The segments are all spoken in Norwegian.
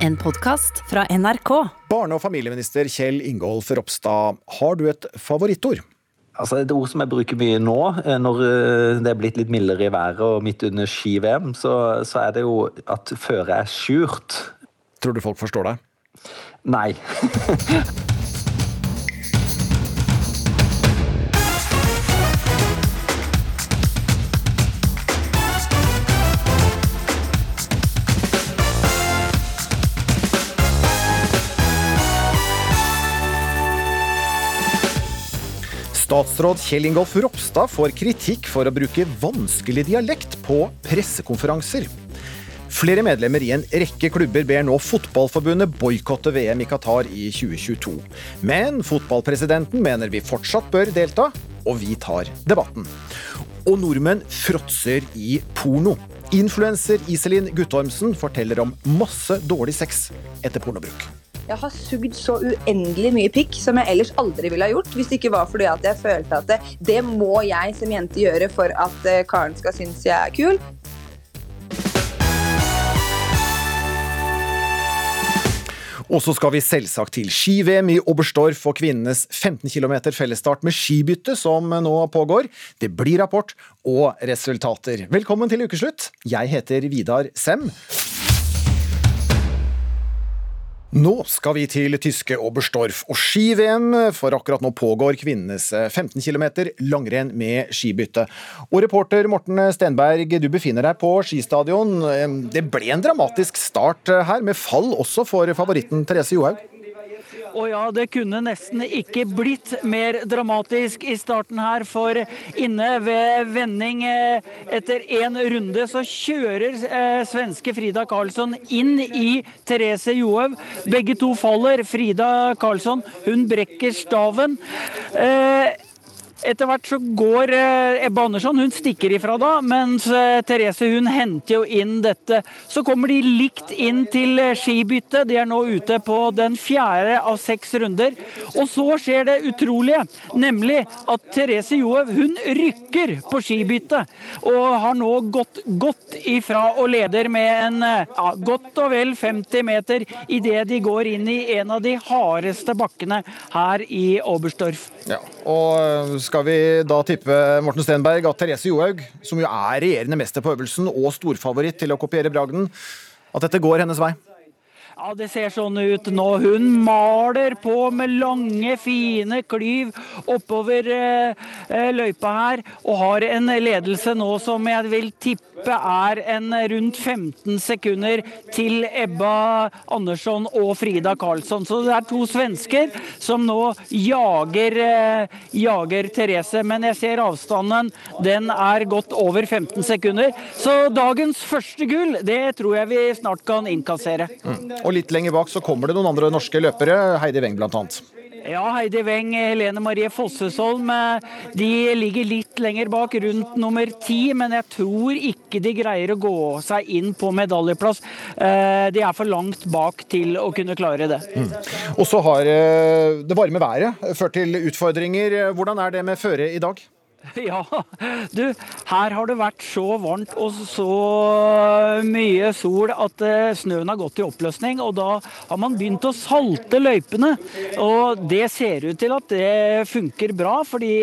En podkast fra NRK. Barne- og familieminister Kjell Ingolf Ropstad, har du et favorittord? Altså Et ord som jeg bruker mye nå, eh, når eh, det er blitt litt mildere i været og midt under ski-VM, så, så er det jo at føret er skjult. Tror du folk forstår deg? Nei. Statsråd Kjell Ingolf Ropstad får kritikk for å bruke vanskelig dialekt på pressekonferanser. Flere medlemmer i en rekke klubber ber nå Fotballforbundet boikotte VM i Qatar i 2022. Men fotballpresidenten mener vi fortsatt bør delta, og vi tar debatten. Og nordmenn fråtser i porno. Influenser Iselin Guttormsen forteller om masse dårlig sex etter pornobruk. Jeg har sugd så uendelig mye pikk som jeg ellers aldri ville ha gjort. Hvis det ikke var fordi at jeg følte at det, det må jeg som jente gjøre for at eh, karen skal synes jeg er kul. Og så skal vi selvsagt til ski-VM i Oberstdorf og kvinnenes 15 km fellesstart med skibytte som nå pågår. Det blir rapport og resultater. Velkommen til ukeslutt. Jeg heter Vidar Sem. Nå skal vi til tyske Oberstdorf og ski-VM, for akkurat nå pågår kvinnenes 15 km langrenn med skibytte. Og reporter Morten Stenberg, du befinner deg på skistadion. Det ble en dramatisk start her, med fall også for favoritten Therese Johaug. Og ja, det kunne nesten ikke blitt mer dramatisk i starten her, for inne ved vending eh, etter én runde så kjører eh, svenske Frida Karlsson inn i Therese Johaug. Begge to faller. Frida Karlsson, hun brekker staven. Eh, etter hvert så går Ebbe Ebba Andersson hun stikker ifra da, mens eh, Therese hun henter jo inn dette. Så kommer de likt inn til skibyttet. De er nå ute på den fjerde av seks runder. Og så skjer det utrolige, nemlig at Therese Johaug hun rykker på skibyttet. Og har nå gått godt ifra og leder med en ja, godt og vel 50 meter idet de går inn i en av de hardeste bakkene her i Oberstdorf. Ja, og skal vi da tippe Morten Stenberg at Therese Johaug, som jo er regjerende mester på øvelsen og storfavoritt til å kopiere bragden, at dette går hennes vei? Ja, Det ser sånn ut nå. Hun maler på med lange, fine klyv oppover eh, løypa her, og har en ledelse nå som jeg vil tippe er en rundt 15 sekunder til Ebba Andersson og Frida Karlsson. Så det er to svensker som nå jager, eh, jager Therese. Men jeg ser avstanden. Den er godt over 15 sekunder. Så dagens første gull, det tror jeg vi snart kan innkassere. Mm. Og litt lenger bak så kommer det noen andre norske løpere, Heidi Weng bl.a. Ja, Heidi Weng, Helene Marie Fossesholm. De ligger litt lenger bak, rundt nummer ti. Men jeg tror ikke de greier å gå seg inn på medaljeplass. De er for langt bak til å kunne klare det. Mm. Og så har det varme været ført til utfordringer. Hvordan er det med føret i dag? Ja, du, her har det vært så varmt og så mye sol at snøen har gått i oppløsning. Og da har man begynt å salte løypene. Og det ser ut til at det funker bra, fordi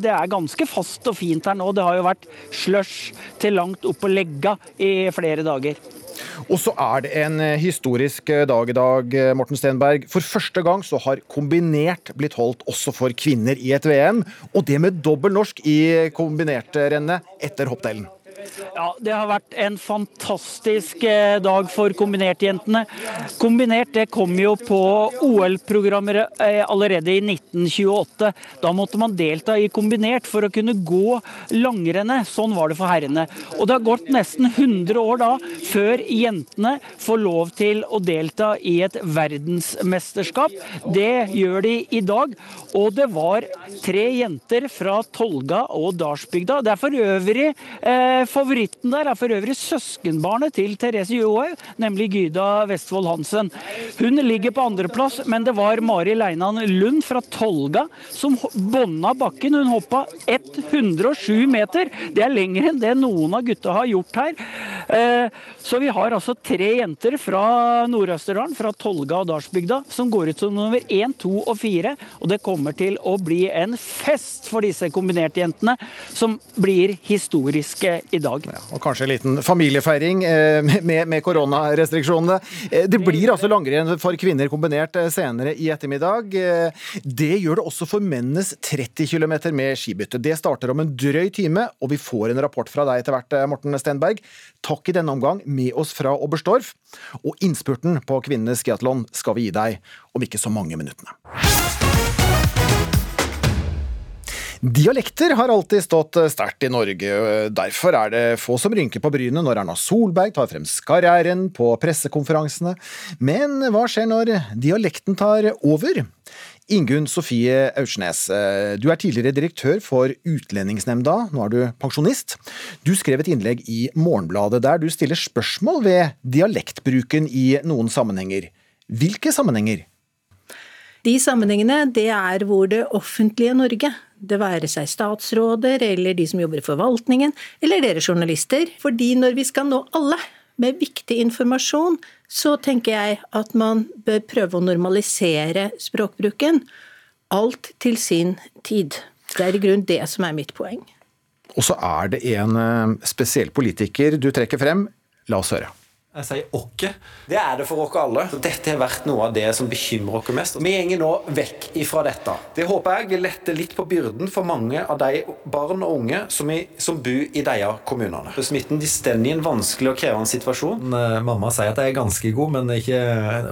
det er ganske fast og fint her nå. Det har jo vært slush til langt opp på legga i flere dager. Og så er det en historisk dag i dag, Morten Stenberg. For første gang så har kombinert blitt holdt også for kvinner i et VM. Og det med dobbel norsk i kombinertrennet etter hoppdelen. Ja, Det har vært en fantastisk dag for kombinertjentene. Kombinert det kom jo på OL-programmer allerede i 1928. Da måtte man delta i kombinert for å kunne gå langrennet. Sånn var det for herrene. Og det har gått nesten 100 år da før jentene får lov til å delta i et verdensmesterskap. Det gjør de i dag. Og det var tre jenter fra Tolga og Dalsbygda. Det er for øvrig eh, favoritten der er for øvrig søskenbarnet til Therese Johaug, nemlig Gyda Vestfold Hansen. Hun ligger på andreplass, men det var Mari Leinan Lund fra Tolga som bånda bakken. Hun hoppa 107 meter. Det er lenger enn det noen av gutta har gjort her. Eh, så vi har altså tre jenter fra Nord-Østerdalen, fra Tolga og Dalsbygda, som går ut som nummer én, to og fire. Og det kommer til å bli en fest for disse kombinerte-jentene, som blir historiske i dag. Ja, og kanskje en liten familiefeiring eh, med, med koronarestriksjonene. Eh, det blir altså langrenn for kvinner kombinert senere i ettermiddag. Det gjør det også for mennenes 30 km med skibytte. Det starter om en drøy time, og vi får en rapport fra deg etter hvert, Morten Stenberg. Takk i denne omgang med oss fra Oberstdorf. Og innspurten på kvinnenes skiatlon skal vi gi deg om ikke så mange minuttene. Dialekter har alltid stått sterkt i Norge. Derfor er det få som rynker på brynet når Erna Solberg tar frem skarrieren på pressekonferansene. Men hva skjer når dialekten tar over? Ingunn Sofie Aursnes, du er tidligere direktør for Utlendingsnemnda, nå er du pensjonist. Du skrev et innlegg i Morgenbladet der du stiller spørsmål ved dialektbruken i noen sammenhenger. Hvilke sammenhenger? De sammenhengene det er hvor det offentlige Norge, det være seg statsråder eller de som jobber i forvaltningen, eller dere journalister, fordi når vi skal nå alle med viktig informasjon, så tenker jeg at man bør prøve å normalisere språkbruken. Alt til sin tid. Det er i grunnen det som er mitt poeng. Og så er det en eh, spesiell politiker du trekker frem. La oss høre. Jeg sier åkke. Det er det for oss alle. Dette har vært noe av det som bekymrer oss mest. Vi går nå vekk ifra dette. Det håper jeg vil lette litt på byrden for mange av de barn og unge som, i, som bor i disse kommunene. Smitten de står i en vanskelig og krevende situasjon. Mamma sier at jeg er ganske god, men ikke,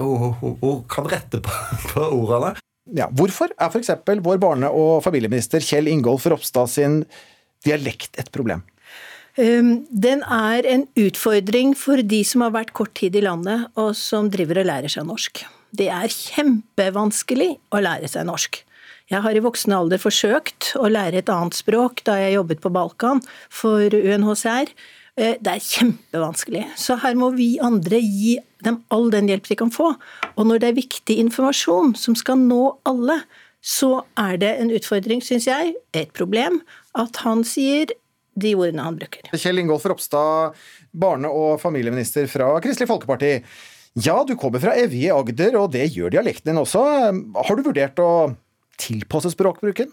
hun, hun, hun kan rette på, på ordene. Ja, hvorfor er f.eks. vår barne- og familieminister Kjell Ingolf Ropstad sin dialekt et problem? Ehm, den er en utfordring for de som har vært kort tid i landet og som driver og lærer seg norsk. Det er kjempevanskelig å lære seg norsk. Jeg har i voksen alder forsøkt å lære et annet språk da jeg jobbet på Balkan for UNHCR. Eh, det er kjempevanskelig. Så her må vi andre gi dem all den hjelp vi kan få. Og når det er viktig informasjon som skal nå alle, så er det en utfordring, syns jeg, et problem, at han sier de ordene han bruker. Kjell Ingolf Ropstad, barne- og familieminister fra Kristelig Folkeparti. Ja, du kommer fra i Agder, og det gjør dialekten din også. Har du vurdert å tilpasse språkbruken?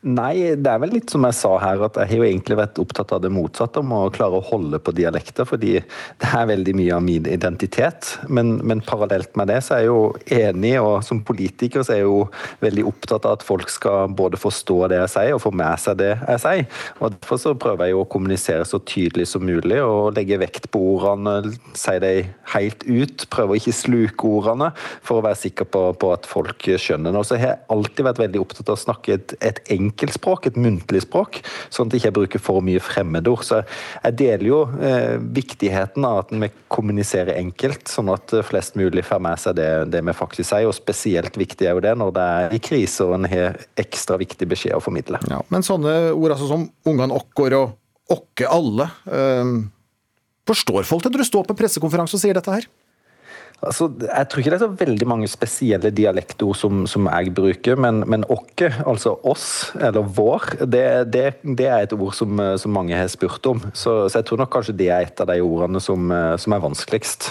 Nei, det er vel litt som jeg sa her, at jeg har jo egentlig vært opptatt av det motsatte, om å klare å holde på dialekter, fordi det er veldig mye av min identitet. Men, men, parallelt med det så er jeg jo enig, og som politiker så er jeg jo veldig opptatt av at folk skal både forstå det jeg sier, og få med seg det jeg sier. Og Derfor så prøver jeg jo å kommunisere så tydelig som mulig, og legge vekt på ordene, si dem helt ut. Prøve å ikke sluke ordene, for å være sikker på, på at folk skjønner det. Og så har jeg alltid vært veldig opptatt av å snakke et, et enkelt enkeltspråk, et muntlig språk, sånn at jeg ikke bruker for mye fremmedord. Så jeg deler jo eh, viktigheten av at vi kommuniserer enkelt, sånn at flest mulig får med seg det, det, vi faktisk sier. Og spesielt viktig er jo det når det er i krise og en har ekstra viktig beskjed å formidle. Ja, men sånne ord altså som ungene okkor og okke alle, eh, forstår folk det når du står på en pressekonferanse og sier dette her? Altså, jeg tror ikke det er så veldig mange spesielle dialektord som, som jeg bruker, men, men åkke, altså oss, eller vår, det, det, det er et ord som, som, mange har spurt om. Så, så, jeg tror nok kanskje det er et av de ordene som, som er vanskeligst.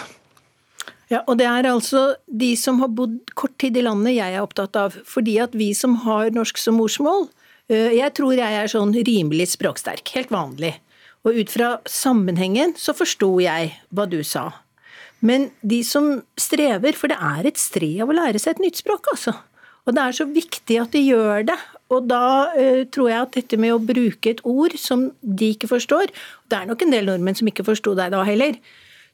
Ja, og det er altså de som har bodd kort tid i landet jeg er opptatt av. Fordi at vi som har norsk som morsmål, øh, jeg tror jeg er sånn rimelig språksterk, helt vanlig. Og ut fra sammenhengen så forsto jeg hva du sa. Men de som strever, for det er et strev å lære seg et nytt språk, altså. Og det er så viktig at de gjør det. Og da uh, tror jeg at dette med å bruke et ord som de ikke forstår Det er nok en del nordmenn som ikke forsto deg da heller.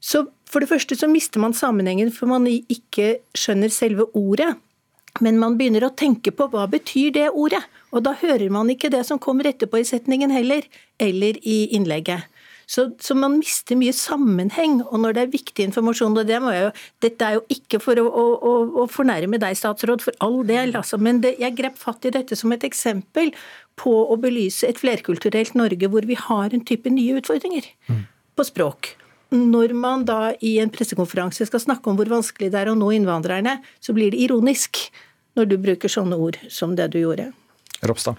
Så for det første så mister man sammenhengen for man ikke skjønner selve ordet. Men man begynner å tenke på hva betyr det ordet? Og da hører man ikke det som kommer etterpå i setningen heller, eller i innlegget. Så, så, man mister mye sammenheng. Og når det er viktig informasjon, og det må jeg jo Dette er jo ikke for å, å, å fornærme deg, statsråd, for all del, altså, men det, jeg grep fatt i dette som et eksempel på å belyse et flerkulturelt Norge hvor vi har en type nye utfordringer mm. på språk. Når man da i en pressekonferanse skal snakke om hvor vanskelig det er å nå innvandrerne, så blir det ironisk når du bruker sånne ord som det du gjorde. Ropstad.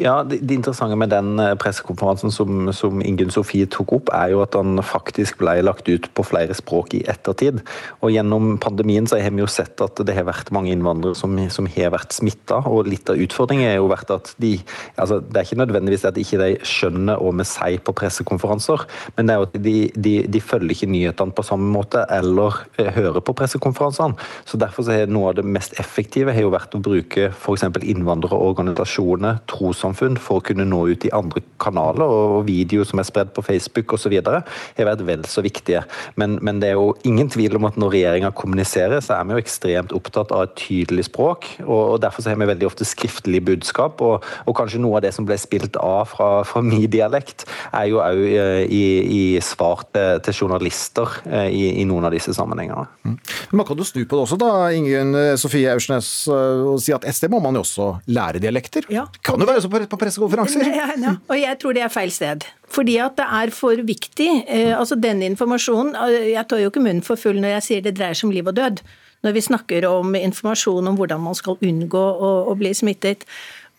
Ja, det, det, interessante med den eh, pressekonferansen som, som Ingunn Sofie tok opp, er jo at den faktisk ble lagt ut på flere språk i ettertid. Og Gjennom pandemien så har vi jo sett at det har vært mange innvandrere som, som har vært smitta. Og litt av utfordringen er jo vært at de altså Det er ikke nødvendigvis at ikke de skjønner hva vi sier på pressekonferanser, men det er jo at de, de, de følger ikke nyhetene på samme måte eller eh, hører på pressekonferansene. Så Derfor så har noe av det mest effektive har jo vært å bruke f.eks. innvandrerorganisasjoner, tros trossamfunn for å kunne nå ut i andre kanaler, og videoer som er spredd på Facebook osv., har vært vel så viktige. Men, men, det er jo ingen tvil om at når regjeringa kommuniserer, så er vi jo ekstremt opptatt av et tydelig språk. og, og Derfor så har vi veldig ofte skriftlig budskap, og, og, kanskje noe av det som ble spilt av fra, fra min dialekt, er jo òg eh, i, i, svar til, til journalister eh, i, i, noen av disse sammenhengene. Mm. Men kan du snu på det også, da, Ingunn Sofie Aursnes, og si at SD må man jo også lære dialekter? Ja. Kan jo være så på, på pressekonferanser. Ja, ja, og jeg tror det er feil sted. Fordi at det er for viktig. Eh, altså den informasjonen eh, Jeg tar jo ikke munnen for full når jeg sier det dreier seg om liv og død. Når vi snakker om informasjon om hvordan man skal unngå å, å bli smittet.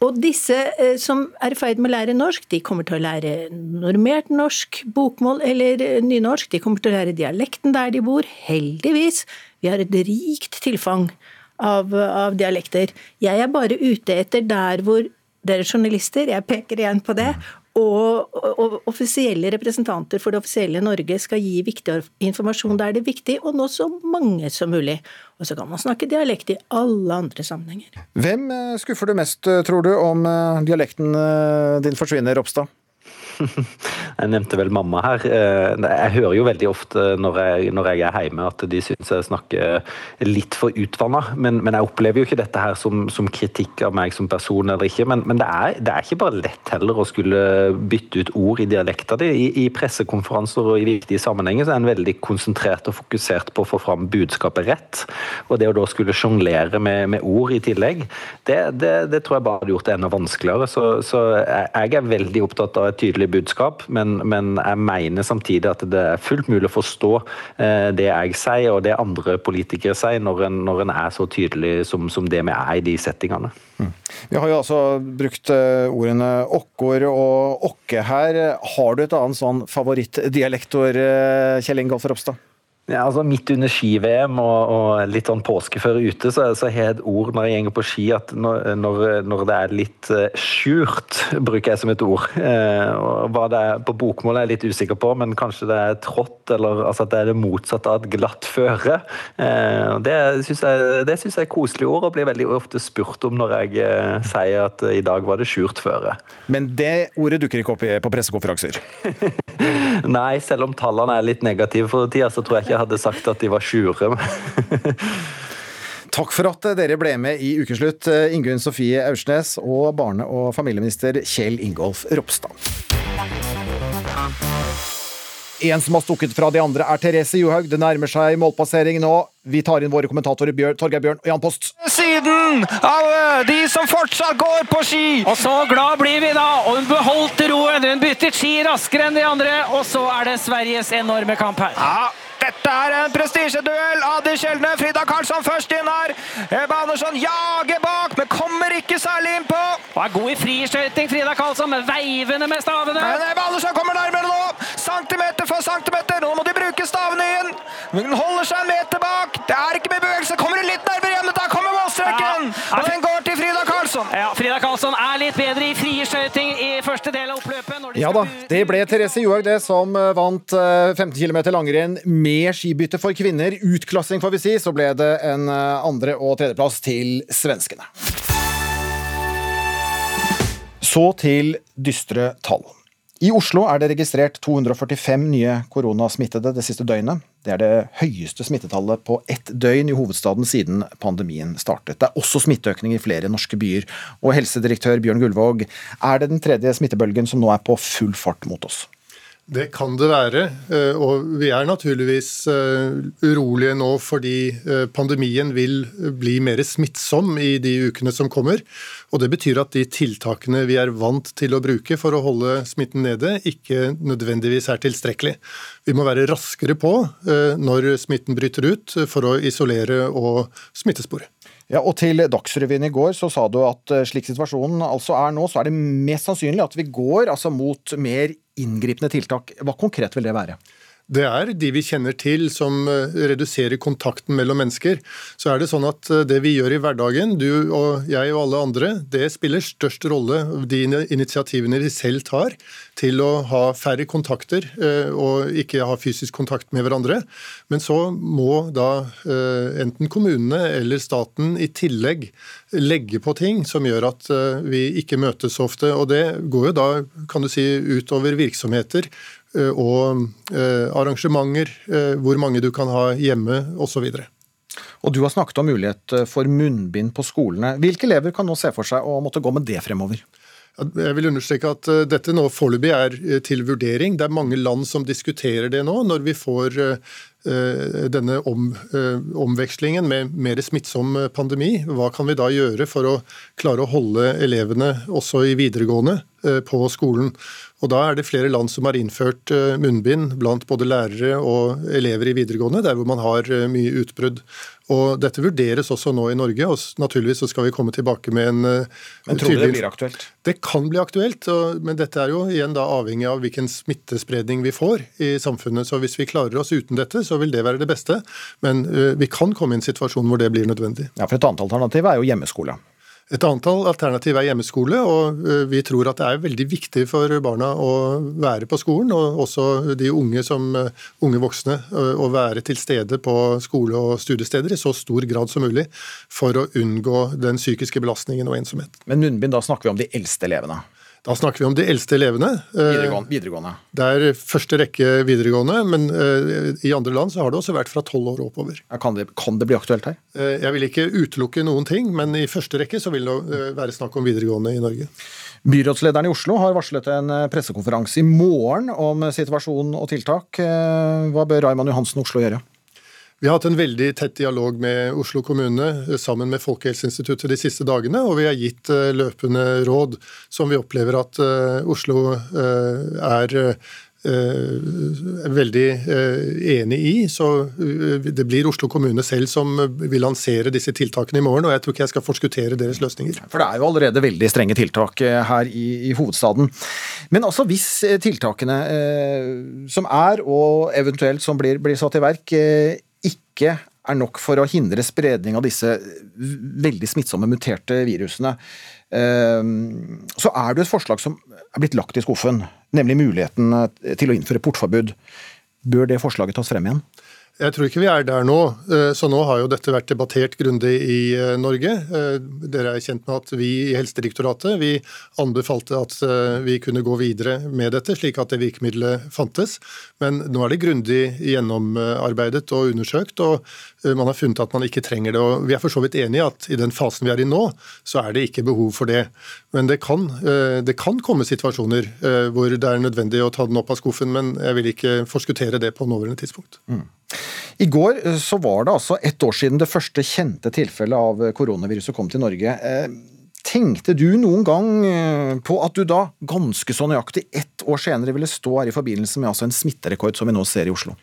Og disse eh, som er i ferd med å lære norsk, de kommer til å lære normert norsk, bokmål eller nynorsk. De kommer til å lære dialekten der de bor. Heldigvis. Vi har et rikt tilfang av, av dialekter. Jeg er bare ute etter der hvor dere journalister, jeg peker igjen på det, og, og, offisielle representanter for det offisielle Norge skal gi viktig informasjon der det er viktig, og nå så mange som mulig. Og så kan man snakke dialekt i alle andre sammenhenger. Hvem eh, skuffer du mest, eh, tror du, om eh, dialekten din forsvinner, Ropstad? Jeg nevnte vel mamma her. Eh, jeg hører jo veldig ofte når jeg, når jeg er hjemme at de syns jeg snakker litt for utvanna. Men, men, jeg opplever jo ikke dette her som, som kritikk av meg som person eller ikke. Men, men det, er, det, er, ikke bare lett heller å skulle bytte ut ord i dialekta di. I, I, pressekonferanser og i viktige sammenhenger så er en veldig konsentrert og fokusert på å få fram budskapet rett. Og det å da skulle sjonglere med, med, ord i tillegg, det, det, det, tror jeg bare hadde gjort det enda vanskeligere. Så, så jeg er veldig opptatt av et tydelig budskap, men, men, jeg mener samtidig at det er fullt mulig å forstå eh, det jeg sier og det andre politikere sier, når en, når en er så tydelig som, som, det vi er i de settingene. Mm. Vi har jo altså brukt eh, ordene åkkor og okke her. Har du et annet sånn favorittdialektor, eh, Kjell Ingolf Ropstad? Ja, altså Midt under ski-VM og, og, litt sånn påskeføre ute, så, så har jeg et ord når jeg går på ski at når, når, det er litt skjult, skjurt, bruker jeg som et ord. Eh, og hva det er på bokmål er jeg litt usikker på, men kanskje det er trått, eller altså at det er det motsatte av et glatt føre. Eh, det syns jeg, det synes jeg er koselige ord, og blir veldig ofte spurt om når jeg eh, sier at i dag var det skjurt føre. Men det ordet dukker ikke opp på pressekonferanser? Nei, selv om tallene er litt negative for tida, så tror jeg ikke jeg hadde sagt at de var sjure. Takk for at dere ble med i Ukeslutt, Ingunn Sofie Aursnes og barne- og familieminister Kjell Ingolf Ropstad. En som har stukket fra de andre, er Therese Johaug. Det nærmer seg målpassering nå. Vi tar inn våre kommentatorer Bjørn, Torgeir Bjørn og Jan Post. Siden av eh, de som fortsatt går på ski! Og så glad blir vi da! Og hun beholdt roen. Hun byttet ski raskere enn de andre, og så er det Sveriges enorme kamp her. Ja, dette er en prestisjeduell. Adi Kjeldne, Frida Karlsson først inn her. Ebbe Andersson jager bak, men kommer ikke særlig innpå. Og er god i friskøyting, Frida Karlsson, med veivende med stavene. Men Ebbe Andersson kommer nærmere nå. Centimeter for centimeter. Nå må de bruke stavene igjen. Hun holder seg en meter bak. Det er ikke med bevegelse. Kommer hun litt nærmere igjen. Der kommer målstreken. Ja. Og den går til Frida Karlsson. Ja, Frida Karlsson er litt bedre i friskøyting i første del av oppløpet. ja da, det ble Therese Johaug det som eh, vant 15 eh, km langrenn med med skibytte for kvinner, utklassing får vi si, så ble det en eh, andre- og tredjeplass til svenskene. Så til dystre tall. I Oslo er det registrert 245 nye koronasmittede det siste døgnet. Det er det høyeste smittetallet på ett døgn i hovedstaden siden pandemien startet. Det er også smitteøkning i flere norske byer. Og helsedirektør Bjørn Gullvåg, er det den tredje smittebølgen som nå er på full fart mot oss? Det kan det være, eh, og vi er naturligvis eh, urolige nå fordi eh, pandemien vil bli mer smittsom i de ukene som kommer. Og Det betyr at de tiltakene vi er vant til å bruke for å holde smitten nede, ikke nødvendigvis er tilstrekkelig. Vi må være raskere på når smitten bryter ut, for å isolere og smittespore. Ja, og Til Dagsrevyen i går så sa du at slik situasjonen altså er nå, så er det mest sannsynlig at vi går altså mot mer inngripende tiltak. Hva konkret vil det være? Det er de vi kjenner til som eh, reduserer kontakten mellom mennesker. Så er det sånn at eh, det vi gjør i hverdagen, du og jeg og alle andre, det spiller størst rolle, de initiativene vi selv tar til å ha færre kontakter eh, og ikke ha fysisk kontakt med hverandre. Men så må da enten kommunene eller staten i tillegg legge på ting som gjør at vi ikke møtes ofte. Og det går jo da, kan du si, utover virksomheter og eh, arrangementer, eh, hvor mange du kan ha hjemme osv. Og Du har snakket om mulighet for munnbind på skolene. Hvilke elever kan nå se for seg å måtte gå med det fremover? Jeg vil understreke at dette nå foreløpig er til vurdering. Det er mange land som diskuterer det nå. Når vi får denne om, omvekslingen med mer smittsom pandemi, hva kan vi da gjøre for å klare å holde elevene også i videregående på skolen? Og Da er det flere land som har innført eh, munnbind blant både lærere og elever i videregående, der hvor man har eh, mye utbrudd. Og Dette vurderes også nå i Norge, og naturligvis så skal vi komme tilbake med en eh, Men tror du det blir aktuelt? Det kan bli aktuelt, men dette er jo igjen da avhengig av hvilken smittespredning vi får i samfunnet. Så Hvis vi klarer oss uten dette, så vil det være det beste. Men vi kan komme i en situasjon hvor det blir nødvendig. Ja, for Et annet alternativ er jo hjemmeskole. Et antall alternativ er hjemmeskole, og eh, vi tror at det er veldig viktig for barna å være på skolen, og også de unge som eh, unge voksne, eh, å være til stede på skole og studiesteder i så stor grad som mulig for å unngå den psykiske belastningen og ensomhet. Men munnbind, da snakker vi om de eldste elevene? Da snakker vi om de eldste elevene. Videregående. videregående. Det er første rekke videregående, men i andre land så har det også vært fra tolv år oppover. Kan det, kan det, bli aktuelt her? Jeg vil ikke utelukke noen ting, men i første rekke så vil det være snakk om videregående i Norge. Byrådslederen i Oslo har varslet en pressekonferanse i morgen om situasjon og tiltak. Hva bør Raymond Johansen Oslo gjøre? Vi har hatt en veldig tett dialog med Oslo kommune eh, sammen med Folkehelseinstituttet de siste dagene, og vi har gitt eh, løpende råd som vi opplever at eh, Oslo er veldig enig i. Så det blir Oslo kommune selv som vil lansere disse tiltakene i morgen, og jeg tror ikke jeg skal forskuttere deres løsninger. For det er jo allerede veldig strenge tiltak her i, i hovedstaden. Men altså hvis tiltakene eh, som er, og eventuelt som blir, blir satt i verk, eh, ikke er nok for å hindre spredning av disse veldig smittsomme muterte virusene, ehm, så er det et forslag som er blitt lagt i skuffen, nemlig muligheten til å innføre portforbud. Bør det forslaget tas frem igjen? Jeg tror ikke vi er der nå. Eh, så nå har jo dette vært debattert grundig i eh, Norge. Eh, dere er kjent med at vi i Helsedirektoratet vi anbefalte at vi kunne gå videre med dette, slik at det virkemidlet fantes. Men nå er det grundig gjennomarbeidet og undersøkt, og man har funnet at man ikke trenger det. Og vi er for så vidt enig i at i den fasen vi er i nå, så er det ikke behov for det. Men det kan, det kan komme situasjoner hvor det er nødvendig å ta den opp av skuffen, men jeg vil ikke forskuttere det på nåværende tidspunkt. Mm. I går eh, så var det altså ett år siden det første kjente tilfellet av koronaviruset kom til Norge. Eh, tenkte du noen gang eh, på at du da, ganske så nøyaktig ett år senere, ville stå her i forbindelse med altså en smitterekord som vi nå ser i Oslo?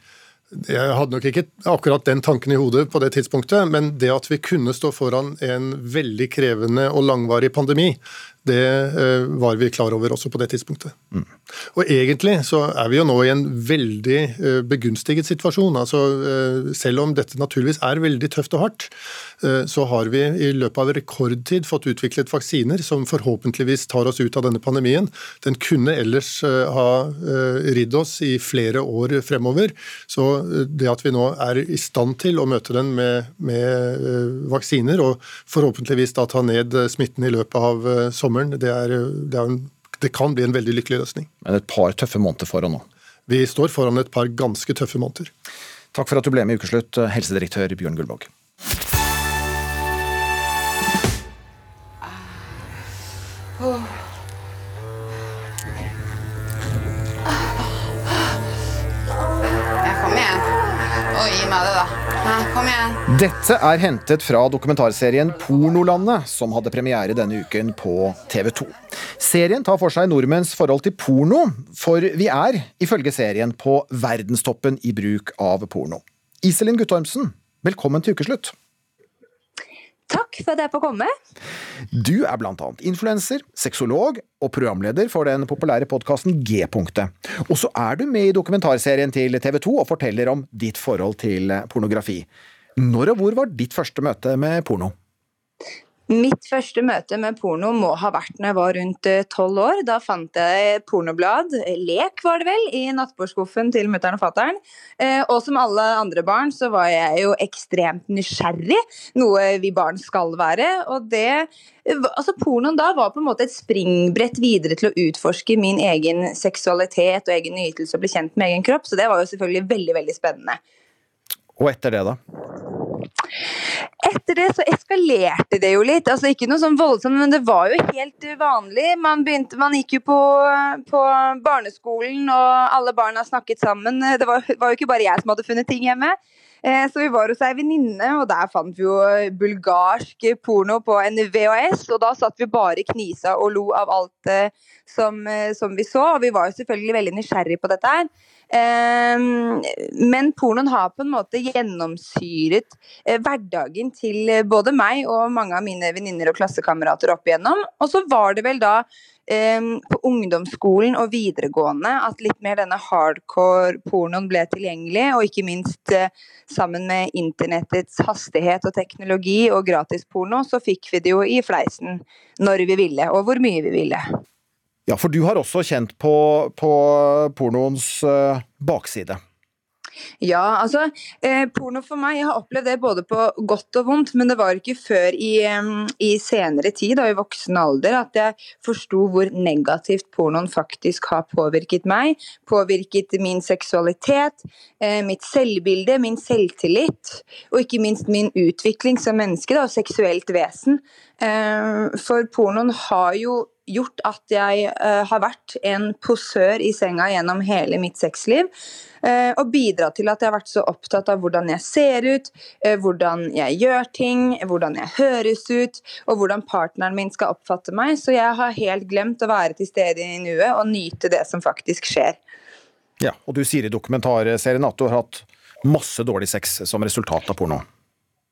Jeg hadde nok ikke akkurat den tanken i hodet på det tidspunktet, men det at vi kunne stå foran en veldig krevende og langvarig pandemi, det eh, var vi klar over også på det tidspunktet. Mm. Og egentlig så er vi jo nå i en veldig eh, begunstiget situasjon. Altså, eh, selv om dette naturligvis er veldig tøft og hardt, så har vi i løpet av rekordtid fått utviklet vaksiner som forhåpentligvis tar oss ut av denne pandemien. Den kunne ellers ha ridd oss i flere år fremover. Så det at vi nå er i stand til å møte den med, med vaksiner, og forhåpentligvis da ta ned smitten i løpet av sommeren, sommeren. Det, er, det, er en, det, kan bli en veldig lykkelig løsning. Men et par tøffe måneder foran nå? Vi står foran et par ganske tøffe måneder. Takk for at du ble med i Ukeslutt, helsedirektør Bjørn Gullvåg. med kom igjen. Dette er hentet fra dokumentarserien Pornolandet, som hadde premiere denne uken på TV 2. Serien tar for seg nordmenns forhold til porno, for vi er, ifølge serien, på verdenstoppen i bruk av porno. Iselin Guttormsen, velkommen til ukeslutt. Takk for at jeg får komme. Du er blant annet influenser, sexolog og programleder for den populære podkasten G-punktet. Og så er du med i dokumentarserien til TV 2 og forteller om ditt forhold til pornografi. Når og hvor var ditt første møte med porno? Mitt første møte med porno må ha vært når jeg var rundt eh, tolv år. Da fant jeg pornoblad, lek var det vel, i nattbordskuffen til mutter'n og fatter'n. Eh, og som alle andre barn så var jeg jo ekstremt nysgjerrig, noe vi barn skal være. Og det Altså Pornoen da var på en måte et springbrett videre til å utforske min egen seksualitet og egen nytelse og bli kjent med egen kropp, så det var jo selvfølgelig veldig, veldig spennende. Og etter det, da? Etter det så eskalerte det jo litt. altså Ikke noe sånn voldsomt, men det var jo helt vanlig. Man, begynte, man gikk jo på, på, barneskolen, og alle barna snakket sammen. Det var, var, jo ikke bare jeg som hadde funnet ting hjemme. Eh, så vi var hos ei venninne, og der fant vi jo bulgarsk porno på en VHS. Og da satt vi bare knisa og lo av alt eh, som, eh, som vi så. Og vi var jo selvfølgelig veldig nysgjerrig på dette her. Ehm, men pornoen har på en måte gjennomsyret eh, hverdagen til eh, både meg og mange av mine venninner og klassekamerater opp igjennom. Og så var det vel da på ungdomsskolen og videregående at litt mer denne hardcore pornoen ble tilgjengelig, og ikke minst eh, sammen med internettets hastighet og teknologi og gratisporno, så fikk vi det jo i fleisen når vi ville, og hvor mye vi ville. Ja, for du har også kjent på, på pornoens uh, bakside. Ja, altså eh, porno for meg, jeg har opplevd det både på godt og vondt, men det var ikke før i, i senere tid, da i voksen alder, at jeg forsto hvor negativt pornoen faktisk har påvirket meg. Påvirket min seksualitet, eh, mitt selvbilde, min selvtillit, og ikke minst min utvikling som menneske da, og seksuelt vesen. Eh, for pornoen har jo gjort at jeg uh, har vært en posør i senga gjennom hele mitt sexliv. Uh, og bidratt til at jeg har vært så opptatt av hvordan jeg ser ut, uh, hvordan jeg gjør ting, hvordan jeg høres ut, og hvordan partneren min skal oppfatte meg. Så jeg har helt glemt å være til stede i nuet og nyte det som faktisk skjer. Ja, og du sier i dokumentarserien at du har hatt masse dårlig sex som resultat av porno.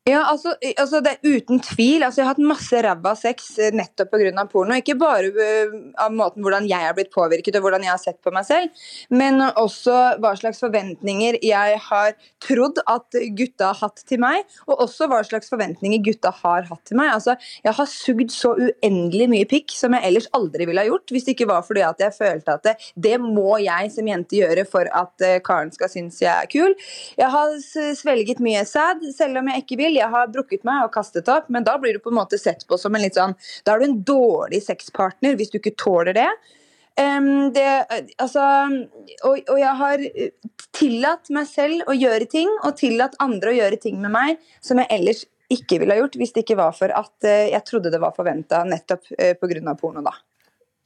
Ja, altså, altså, det er uten tvil. Altså, jeg har hatt masse ræva sex eh, nettopp pga. porno. Ikke bare uh, av måten hvordan jeg har blitt påvirket og hvordan jeg har sett på meg selv, men også hva slags forventninger jeg har trodd at gutta har hatt til meg, og også hva slags forventninger gutta har hatt til meg. Altså, jeg har sugd så uendelig mye pikk som jeg ellers aldri ville ha gjort, hvis det ikke var fordi at jeg følte at det, det må jeg som jente gjøre for at uh, karen skal synes jeg er kul. Jeg har svelget mye sæd, selv om jeg ikke vil jeg har brukket meg og kastet opp, men da blir du på en måte sett på som en litt sånn Da er du en dårlig sexpartner hvis du ikke tåler det. Um, det altså og, og, jeg har tillatt meg selv å gjøre ting, og tillatt andre å gjøre ting med meg som jeg ellers ikke ville ha gjort hvis det ikke var for at uh, jeg trodde det var forventa nettopp uh, pga. porno, da.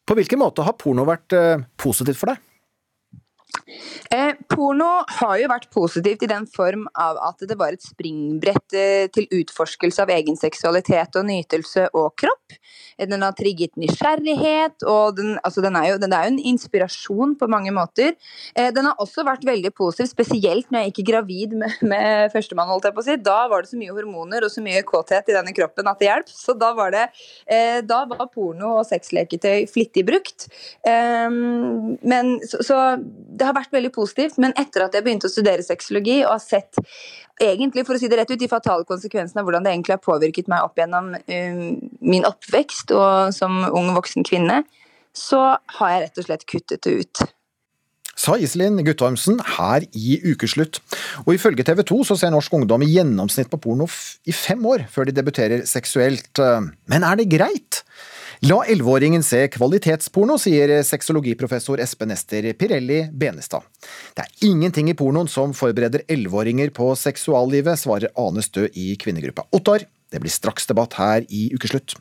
På hvilken måte har porno vært uh, positivt for deg? Eh, porno har jo vært positivt i den form av at det var et springbrett eh, til utforskelse av egen seksualitet og nytelse og kropp. Eh, den har trigget nysgjerrighet, og den, altså den, er, jo, den er, jo, en inspirasjon på mange måter. Eh, den har også vært veldig positiv, spesielt når jeg gikk gravid med, med førstemann. holdt jeg på å si. Da var det så mye hormoner og så mye kåthet i denne kroppen at det hjalp. Så da var, det, eh, da var porno og sexleketøy flittig brukt. Eh, men så, så det har vært veldig positivt, men etter at jeg begynte å studere sexologi og har sett egentlig, for å si det rett ut, de fatale konsekvensene av hvordan det egentlig har påvirket meg opp gjennom um, min oppvekst og som ung voksen kvinne, så har jeg rett og slett kuttet det ut. Sa Iselin Guttormsen her i Ukeslutt. Og ifølge TV 2 så ser norsk ungdom i gjennomsnitt på porno i fem år før de debuterer seksuelt. Men er det greit? La elleveåringen se kvalitetsporno, sier sexologiprofessor Espen Ester Pirelli Benestad. Det er ingenting i pornoen som forbereder elleveåringer på seksuallivet, svarer Ane Stø i kvinnegruppa Ottar. Det blir straks debatt her i Ukeslutt.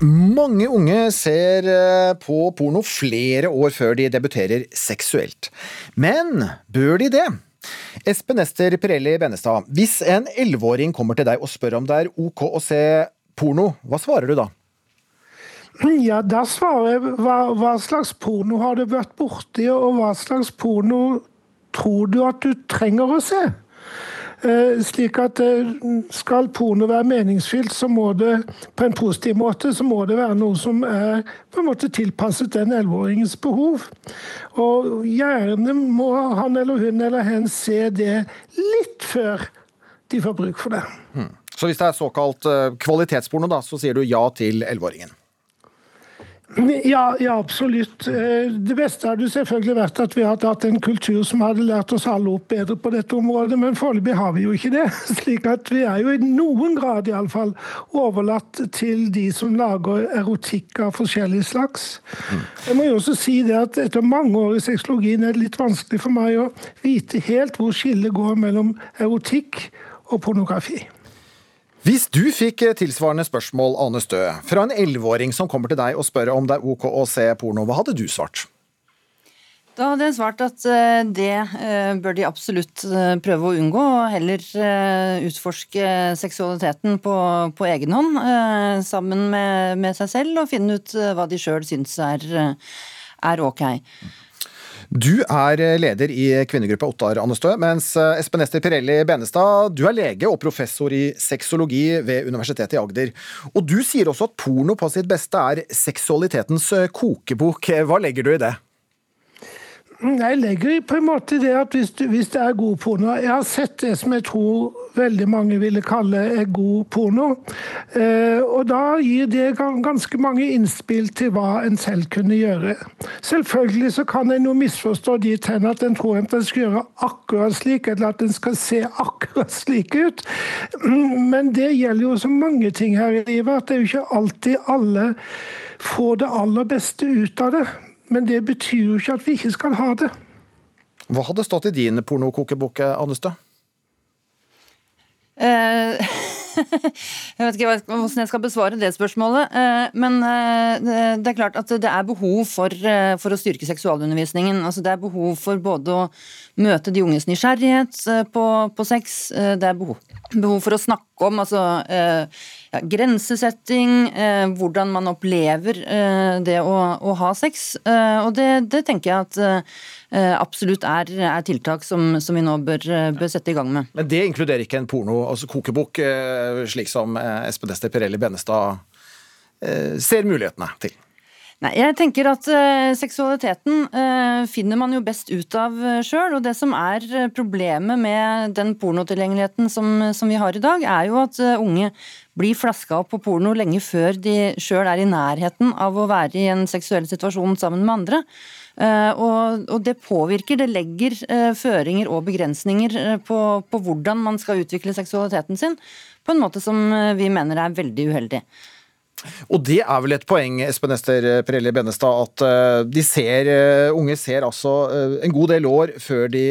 Mange unge ser eh, på porno flere år før de debuterer seksuelt. Men bør de det? Espen Ester Pirelli Benestad, hvis en elleveåring kommer til deg og spør om det er ok å se porno, hva svarer du da? Ja, da svarer jeg hva, hva slags porno har du vært borti, og hva slags porno tror du at du trenger å se? Eh, slik at eh, Skal porno være meningsfylt så må det på en positiv måte, så må det være noe som er på en måte tilpasset den elleveåringens behov. Og gjerne må han eller hun eller hen se det litt før de får bruk for det. Hmm. Så hvis det er såkalt eh, kvalitetsporno, da, så sier du ja til elleveåringen? Ja, ja, absolutt. Eh, det beste hadde selvfølgelig vært at vi hadde hatt en kultur som hadde lært oss alle opp bedre på dette området, men foreløpig har vi jo ikke det. Slik at vi er jo i noen grad iallfall overlatt til de som lager erotikk av forskjellig slags. Jeg må jo også si det at etter mange år i sexologien er det litt vanskelig for meg å vite helt hvor skillet går mellom erotikk og pornografi. Hvis du fikk tilsvarende spørsmål, Ane Stø, fra en elleveåring som kommer til deg og spør om det er ok å se porno, hva hadde du svart? Da hadde jeg svart at eh, det eh, bør de absolutt eh, prøve å unngå, og heller utforske seksualiteten på, på egen hånd sammen med, med, seg selv, og finne ut hva de sjøl syns er, er ok. Du er leder i kvinnegruppa Ottar Annestø, mens eh, Espen Ester Pirelli Benestad, du er lege og professor i sexologi ved Universitetet i Agder. Og du sier også at porno på sitt beste er seksualitetens eh, kokebok. Hva legger du i det? Jeg legger på en måte det at hvis, hvis, det er god porno Jeg har sett det som jeg tror veldig mange ville kalle god porno. Eh, og da gir det ganske mange innspill til hva en selv kunne gjøre. Selvfølgelig så kan en jo misforstå dit hen at en tror at en skal gjøre akkurat slik, eller at en skal se akkurat slik ut. Men det gjelder jo så mange ting her i livet at det er jo ikke alltid alle får det aller beste ut av det. Men det betyr jo ikke at vi ikke skal ha det. Hva hadde stått i din pornokokebok, Annestad? Uh, jeg vet ikke hvordan jeg skal besvare det spørsmålet. Uh, men uh, det er klart at det er behov for, for, å styrke seksualundervisningen. Altså det er behov for både å møte de unges nysgjerrighet på, på sex, det er behov, behov for å snakke om altså, ja, grensesetting, hvordan man opplever det å, å ha sex. og det, det tenker jeg at Eh, absolutt er, er tiltak som, som, vi nå bør, bør, sette i gang med. Men det inkluderer ikke en porno, altså kokebok, eh, slik som eh, Espen Ester Pirelli Bennestad ser mulighetene til? Nei, jeg tenker at uh, Seksualiteten uh, finner man jo best ut av uh, sjøl. Og det som er problemet med den pornotilgjengeligheten som, som vi har i dag, er jo at unge blir flaska opp på porno lenge før de sjøl er i nærheten av å være i en seksuell situasjon sammen med andre. Eh, og, og det påvirker, det legger eh, føringer og begrensninger eh, på, på hvordan man skal utvikle seksualiteten sin, på en måte som vi mener er veldig uheldig. Og det er vel et poeng, Espen Ester Pirelli Bennestad, at eh, de ser, eh, unge ser altså eh, en god del år før de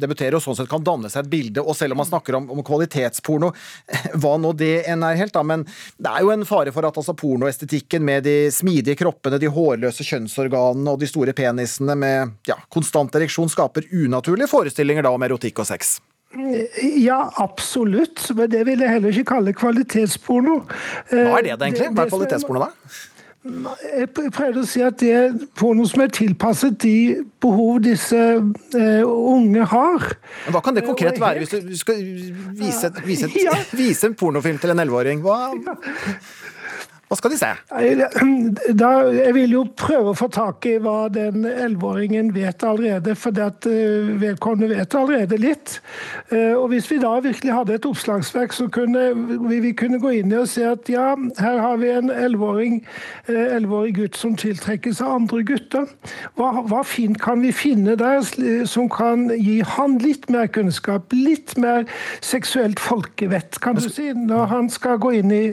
debuterer, og sånn sett kan danne seg et bilde. Og selv om man snakker om, om kvalitetsporno, hva nå det enn er helt, da, men det er jo en fare for at altså pornoestetikken med de smidige kroppene, de hårløse kjønnsorganene og de store penisene med ja, konstant ereksjon skaper unaturlige forestillinger da om erotikk og sex. Ja, absolutt. Men det vil jeg heller ikke kalle kvalitetsporno. Hva er det egentlig? Hva er kvalitetsporno da? Jeg prøvde å si at det er porno som er tilpasset de behov disse uh, unge har. Men Hva kan det konkret være, hvis du skal vise, vise, vise en pornofilm til en elleveåring? Hva hva skal de se? Da, jeg vil jo prøve å få tak i hva den elleveåringen vet allerede, for eh, vedkommende vet allerede litt. Eh, og Hvis vi da virkelig hadde et oppslagsverk, så kunne vi, vi kunne gå inn i og se at ja, her har vi en eh, gutt som tiltrekkes av andre gutter. Hva, hva fint kan vi finne der som kan gi han litt mer kunnskap, litt mer seksuelt folkevett, kan du si, når han skal gå inn i,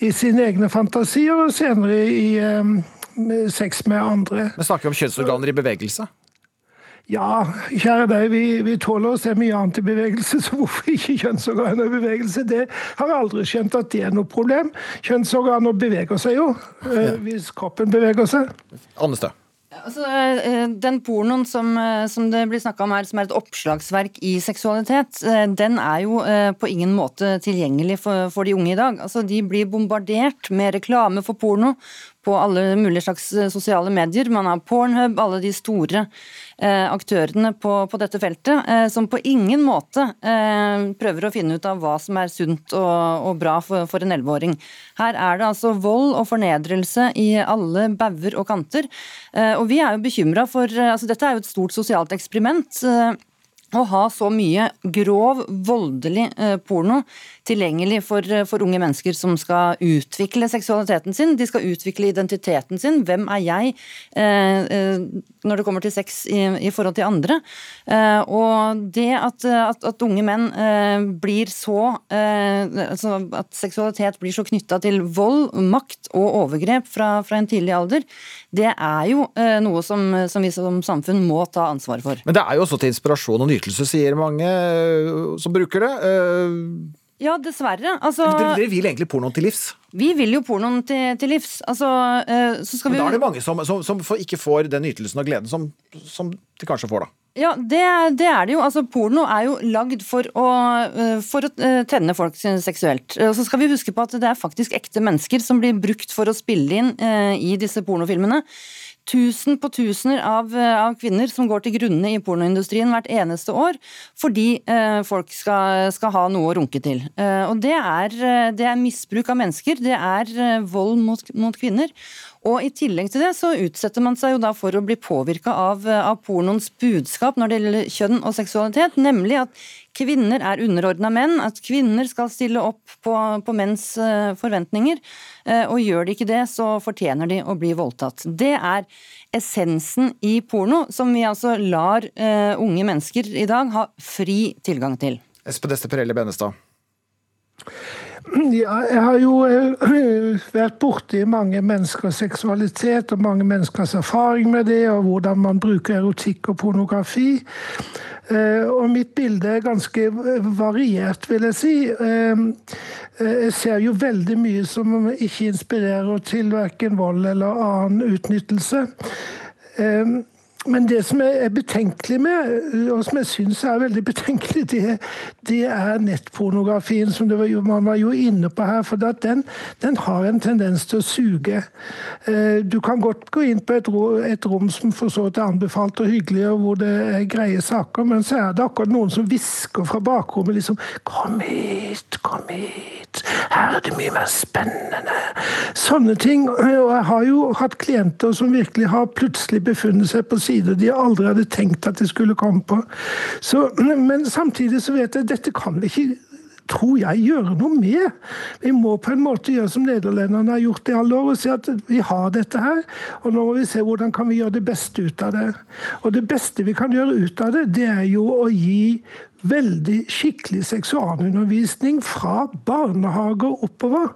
i sine egne fantasier? Fantasier, og senere i um, sex med andre. Men Snakker vi om kjønnsorganer i bevegelse? Ja, kjære deg, vi, vi, tåler å se mye annet i bevegelse, så hvorfor ikke kjønnsorganer i bevegelse? Det har jeg aldri skjønt at det er noe problem. Kjønnsorganer beveger seg jo, eh, hvis kroppen beveger seg. Annestad. Altså, eh, den pornoen som, eh, som det blir snakka om her, som er et oppslagsverk i seksualitet, den er jo på ingen måte tilgjengelig for, for de unge i dag. Altså, de blir bombardert med reklame for porno på alle mulige slags eh, sosiale medier. Man har Pornhub, alle de store eh, aktørene på, på, dette feltet, eh, som på ingen måte eh, prøver å finne ut av hva som er sunt og, og bra for, for en elleveåring. Her er det altså vold og fornedrelse i alle bauger og kanter. Eh, og vi er jo bekymra for eh, altså Dette er jo et stort sosialt eksperiment å ha så mye grov, voldelig eh, porno tilgjengelig for, eh, for, unge mennesker som skal utvikle seksualiteten sin, de skal utvikle identiteten sin. Hvem er jeg eh, eh, når det kommer til sex i, i forhold til andre? Eh, og det at, at, at unge menn eh, blir så altså At seksualitet blir så knytta til vold, makt og overgrep fra, fra, en tidlig alder, det er jo noe som, som vi som samfunn må ta ansvar for. Men det er jo også til inspirasjon og nytelse, sier mange som bruker det. Ja, dessverre. Altså, dere, vil egentlig pornoen til livs? Vi vil jo pornoen til, til livs. Altså, så skal Men da er det mange som, som, som ikke får den ytelsen og gleden som, som de kanskje får, da? Ja, det, det, er det jo. Altså, porno er jo lagd for å, for å tenne folk seksuelt. Og så skal vi huske på at det er faktisk ekte mennesker som blir brukt for å spille inn i disse pornofilmene tusen på tusener av, eh, av, kvinner som går til grunne i pornoindustrien hvert eneste år fordi eh, folk skal, skal, ha noe å runke til. Eh, og det er, eh, det er, misbruk av mennesker, det er eh, vold mot, mot, kvinner. Og I tillegg til det så utsetter man seg jo da for å bli påvirka av, av pornoens budskap når det gjelder kjønn og seksualitet, nemlig at kvinner er underordna menn, at kvinner skal stille opp på, på menns uh, forventninger. Uh, og gjør de ikke det, så fortjener de å bli voldtatt. Det er essensen i porno, som vi altså lar uh, unge mennesker i dag ha fri tilgang til. Espen Ester Benestad. Ja, jeg har jo vært borti mange menneskers seksualitet og mange menneskers erfaring med det, og hvordan man bruker erotikk og pornografi. Eh, og mitt bilde er ganske variert, vil jeg si. Eh, eh, jeg ser jo veldig mye som ikke inspirerer til verken vold eller annen utnyttelse. Men det som jeg er betenkelig med, og som jeg syns er veldig betenkelig, det, det er nettpornografien, som var, man var jo inne på her. For den, den, har en tendens til å suge. Eh, du kan godt gå inn på et, et rom som for så vidt er anbefalt og hyggelig, og hvor det er greie saker, men så er det akkurat noen som hvisker fra bakrommet liksom 'Kom hit, kom hit. Her er det mye mer spennende.' Sånne ting. Og jeg har jo hatt klienter som virkelig har plutselig befunnet seg på sider de aldri hadde tenkt at de skulle komme på. Så, men samtidig så vet jeg dette kan vi ikke tror jeg, gjøre noe med. Vi må på en måte gjøre som nederlenderne har gjort i alle år, og si at vi har dette her. Og nå må vi se hvordan kan vi gjøre det beste ut av det. Og det beste vi kan gjøre ut av det, det er jo å gi veldig skikkelig seksualundervisning fra barnehager oppover.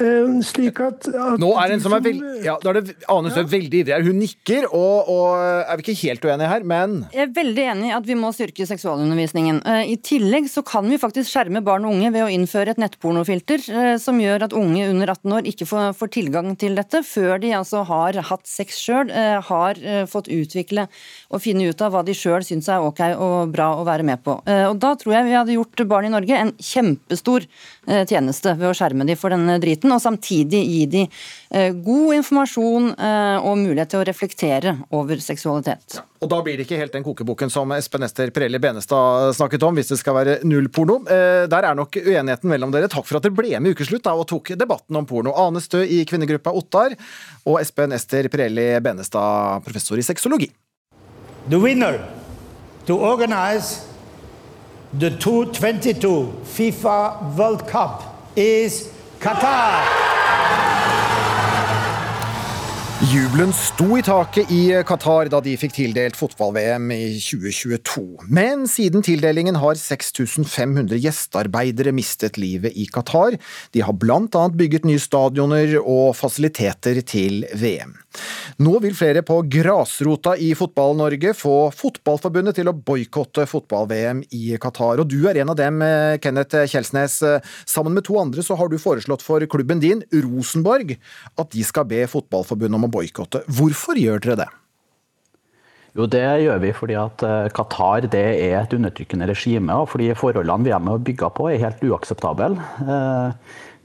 Uh, slik at, at, Nå er det en som er veldig ja, Da er det Ane Støv ja. veldig ivrig her. Hun nikker, og, og, er vi ikke helt uenige her, men Jeg er veldig enig i at vi må styrke seksualundervisningen. Uh, I tillegg så kan vi faktisk skjerme barn og unge ved å innføre et nettpornofilter som gjør at unge under 18 år ikke får, får tilgang til dette før de altså har hatt sex sjøl, har fått utvikle og finne ut av hva de sjøl syns er ok og bra å være med på. Eh, og Da tror jeg vi hadde gjort barn i Norge en kjempestor eh, tjeneste ved å skjerme dem for denne driten, og samtidig gi dem eh, god informasjon og mulighet til å reflektere over seksualitet. Ja, og Da blir det ikke helt den kokeboken som Espen Ester Pirelli Benestad snakket om, hvis det skal være null porno. Der er nok uenigheten mellom dere. Takk for at dere ble med i Ukeslutt og tok debatten om porno. Ane Stø i kvinnegruppa Ottar og Espen Ester Pirelli Benestad, professor i sexologi. The winner to organize the 2022 FIFA World Cup is Qatar. Jubelen sto i taket i Qatar da de fikk tildelt fotball-VM i 2022. Men siden tildelingen har 6500 gjestearbeidere mistet livet i Qatar. De har blant annet bygget nye stadioner og fasiliteter til VM. Nå vil flere på grasrota i Fotball-Norge få Fotballforbundet til å boikotte fotball-VM i Qatar. Og du er en av dem, eh, Kenneth Kjelsnes. Sammen med to andre så har du foreslått for klubben din, Rosenborg, at de skal be Fotballforbundet om å boikotte. Hvorfor gjør dere det? Jo, Det gjør vi fordi at eh, Qatar det er et undertrykkende regime. og fordi Forholdene vi er med å bygge på er helt uakseptable. Eh,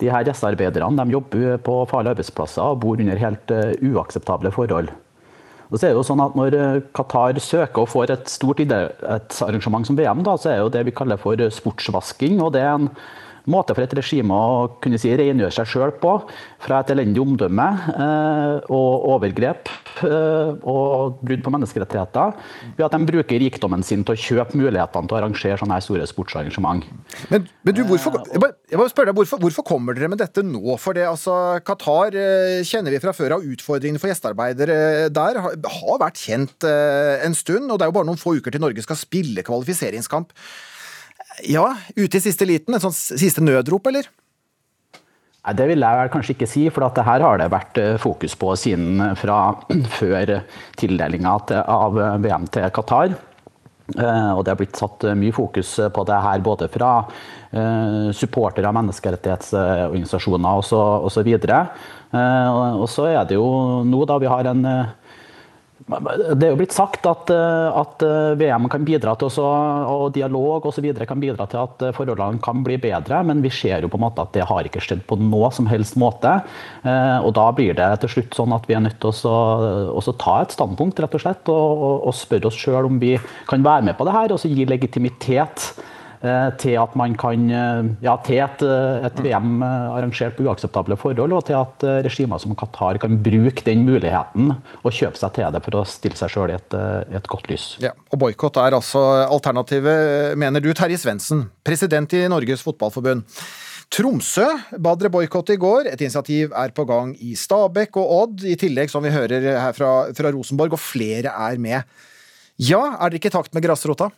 de her Gjestearbeiderne de jobber på farlige arbeidsplasser og bor under helt eh, uakseptable forhold. Og så er det jo sånn at Når Qatar søker og får et stort idrettsarrangement som VM, da, så er det jo det vi kaller for sportsvasking. og det er en måte for et regime å kunne si rengjøre seg sjøl på fra et elendig omdømme eh, og overgrep eh, og brudd på menneskerettigheter, ved at de bruker rikdommen sin til å kjøpe mulighetene til å arrangere sånne store sportsarrangement. Men, men du, hvorfor, jeg bare, jeg bare deg, hvorfor, hvorfor, kommer dere med dette nå? For det, altså, Qatar eh, kjenner vi fra før av utfordringene for gjestearbeidere der. Har, har vært kjent en stund, og det er jo bare noen få uker til Norge skal spille kvalifiseringskamp. Ja, ute i siste liten? Et sånt siste nødrop, eller? Nei, Det vil jeg vel kanskje ikke si, for det her har det vært eh, fokus på siden eh, fra før tildelinga av VM til Qatar. Eh, og det har blitt satt mye fokus på det her både fra supportere menneskerettighetsorganisasjoner osv. Og så er det jo nå da vi har en det er jo blitt sagt at, eh, at eh, VM kan bidra til også, og dialog osv. kan bidra til at eh, forholdene kan bli bedre, men vi ser jo på en måte at det har ikke skjedd på noe som helst måte. Og da blir det til slutt sånn at vi er nødt til å ta et standpunkt rett og slett, og, og, og spørre oss sjøl om vi kan være med på det her, og så gi legitimitet til at man kan eh, ja, til et, eh, et, VM arrangert på uakseptable forhold, og til at regimer som Qatar kan bruke den muligheten og kjøpe seg til det for å stille seg sjøl i, et, et godt lys. Ja, og Boikott er altså alternativet, mener du, Terje Svendsen, president i Norges Fotballforbund. Tromsø ba dere boikotte i går. Et initiativ er på gang i Stabekk og Odd, i tillegg som vi hører her fra, fra Rosenborg, og flere er med. Ja, er dere ikke i takt med grasrota?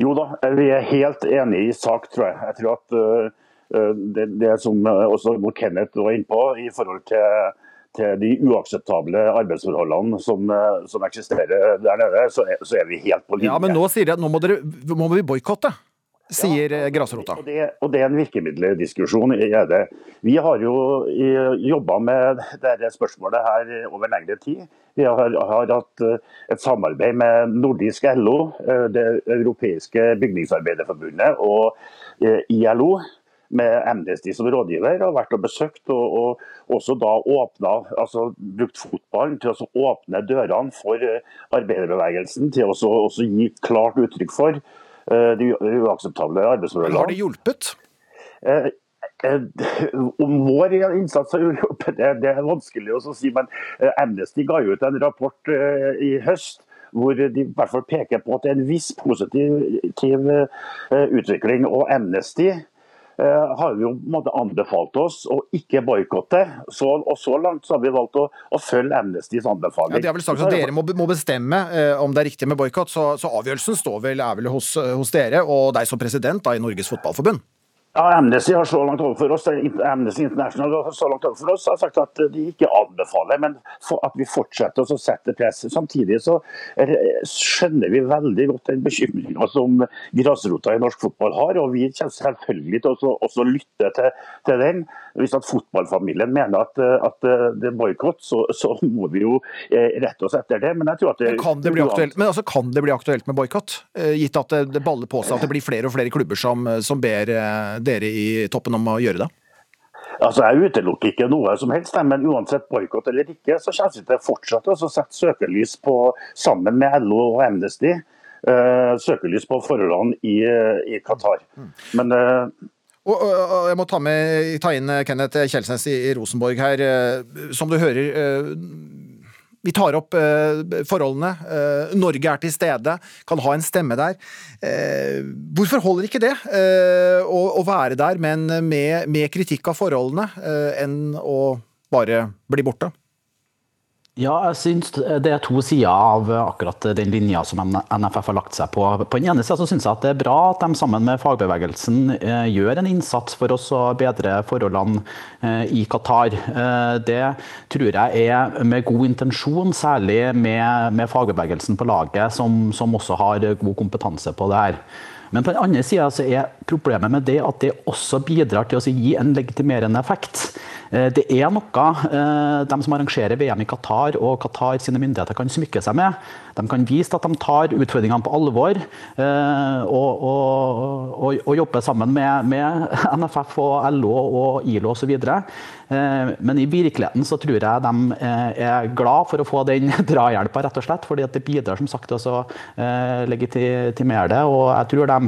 Jo da, vi er helt enige i sak, tror jeg. Jeg tror at uh, det, det, som også Kenneth var inne på, i forhold til, til de uakseptable arbeidsforholdene som, som eksisterer der nede, så er, så er, vi helt på linje. Ja, Men nå sier de at nå må, dere, må vi boikotte sier ja, grasrota. Og det, og det, er en virkemiddeldiskusjon. Vi har jo jobba med dette spørsmålet her over lengre tid. Vi har, har, hatt eh, et samarbeid med Nordisk LO, eh, det europeiske bygningsarbeiderforbundet og eh, ILO med Amnesty som rådgiver, har vært og besøkt og, og også da åpna, altså brukt fotballen til å åpne dørene for arbeiderbevegelsen, til å også gi klart uttrykk for de uakseptable arbeidsforholdene. Har det hjulpet? Om vår innsats har hjulpet, det, er vanskelig å si. Men eh, Amnesty ga ut en rapport eh, i høst hvor de i hvert fall peker på at det er en viss positiv eh, utvikling. Og Amnesty har jo anbefalt oss å ikke boikotte. og så langt så har vi valgt å, å følge Amnestys anbefaling. Ja, de har vel sagt at dere må, må bestemme eh, om det er riktig med boikott, så, så, avgjørelsen står vel, er vel hos, hos, dere og deg som president da, i Norges Fotballforbund? Ja, Amnesty har så langt overfor oss, Amnesty International har så langt overfor oss har sagt at de ikke anbefaler, men at vi fortsetter å sette press. Samtidig så skjønner vi veldig godt den bekymringa som grasrota i norsk fotball har. og Vi kommer selvfølgelig til å også lytte til, til, den. Hvis at fotballfamilien mener at, at det er boikott, så, så, må vi jo eh, rette oss etter det. Men jeg tror at det, kan det bli aktuelt, men altså, kan det bli aktuelt med boikott? Eh, gitt at det, baller på seg at det blir flere og flere klubber som, som ber eh, dere i toppen om å gjøre det? Altså, Jeg utelukker ikke noe som helst, men uansett boikott eller ikke, så kommer vi til å fortsette å sette søkelys på, sammen med LO og Amnesty, uh, søkelys på forholdene i, i Qatar. Mm. Men uh, og, og, og, Jeg må ta, med, ta inn Kenneth Kjelsnes i, i Rosenborg her. Som du hører, vi tar opp eh, forholdene. Eh, Norge er til stede, kan ha en stemme der. Eh, hvorfor holder ikke det å, være der, men med, kritikk av forholdene, enn å bare bli borte? Ja, jeg synes det er to sider av akkurat den linja som NFF har lagt seg på. På den ene siden syns jeg at det er bra at de sammen med fagbevegelsen eh, gjør en innsats for oss å bedre forholdene eh, i Qatar. Eh, det tror jeg er med god intensjon, særlig med, med fagbevegelsen på laget, som, som også har god kompetanse på det her. Men på den andre sida er problemet med det at det også bidrar til å gi en legitimerende effekt. Eh, det er noe eh, de som arrangerer VM i Qatar og Qatar sine myndigheter kan smykke seg med. De kan vise at de tar utfordringene på alvor eh, og, og, og, og jobber sammen med, med, NFF og LO og ILO osv. Men i virkeligheten så tror jeg de er glad for å få den drahjelpa, rett og slett. Fordi det bidrar som sagt til å legitimere det. Og jeg tror de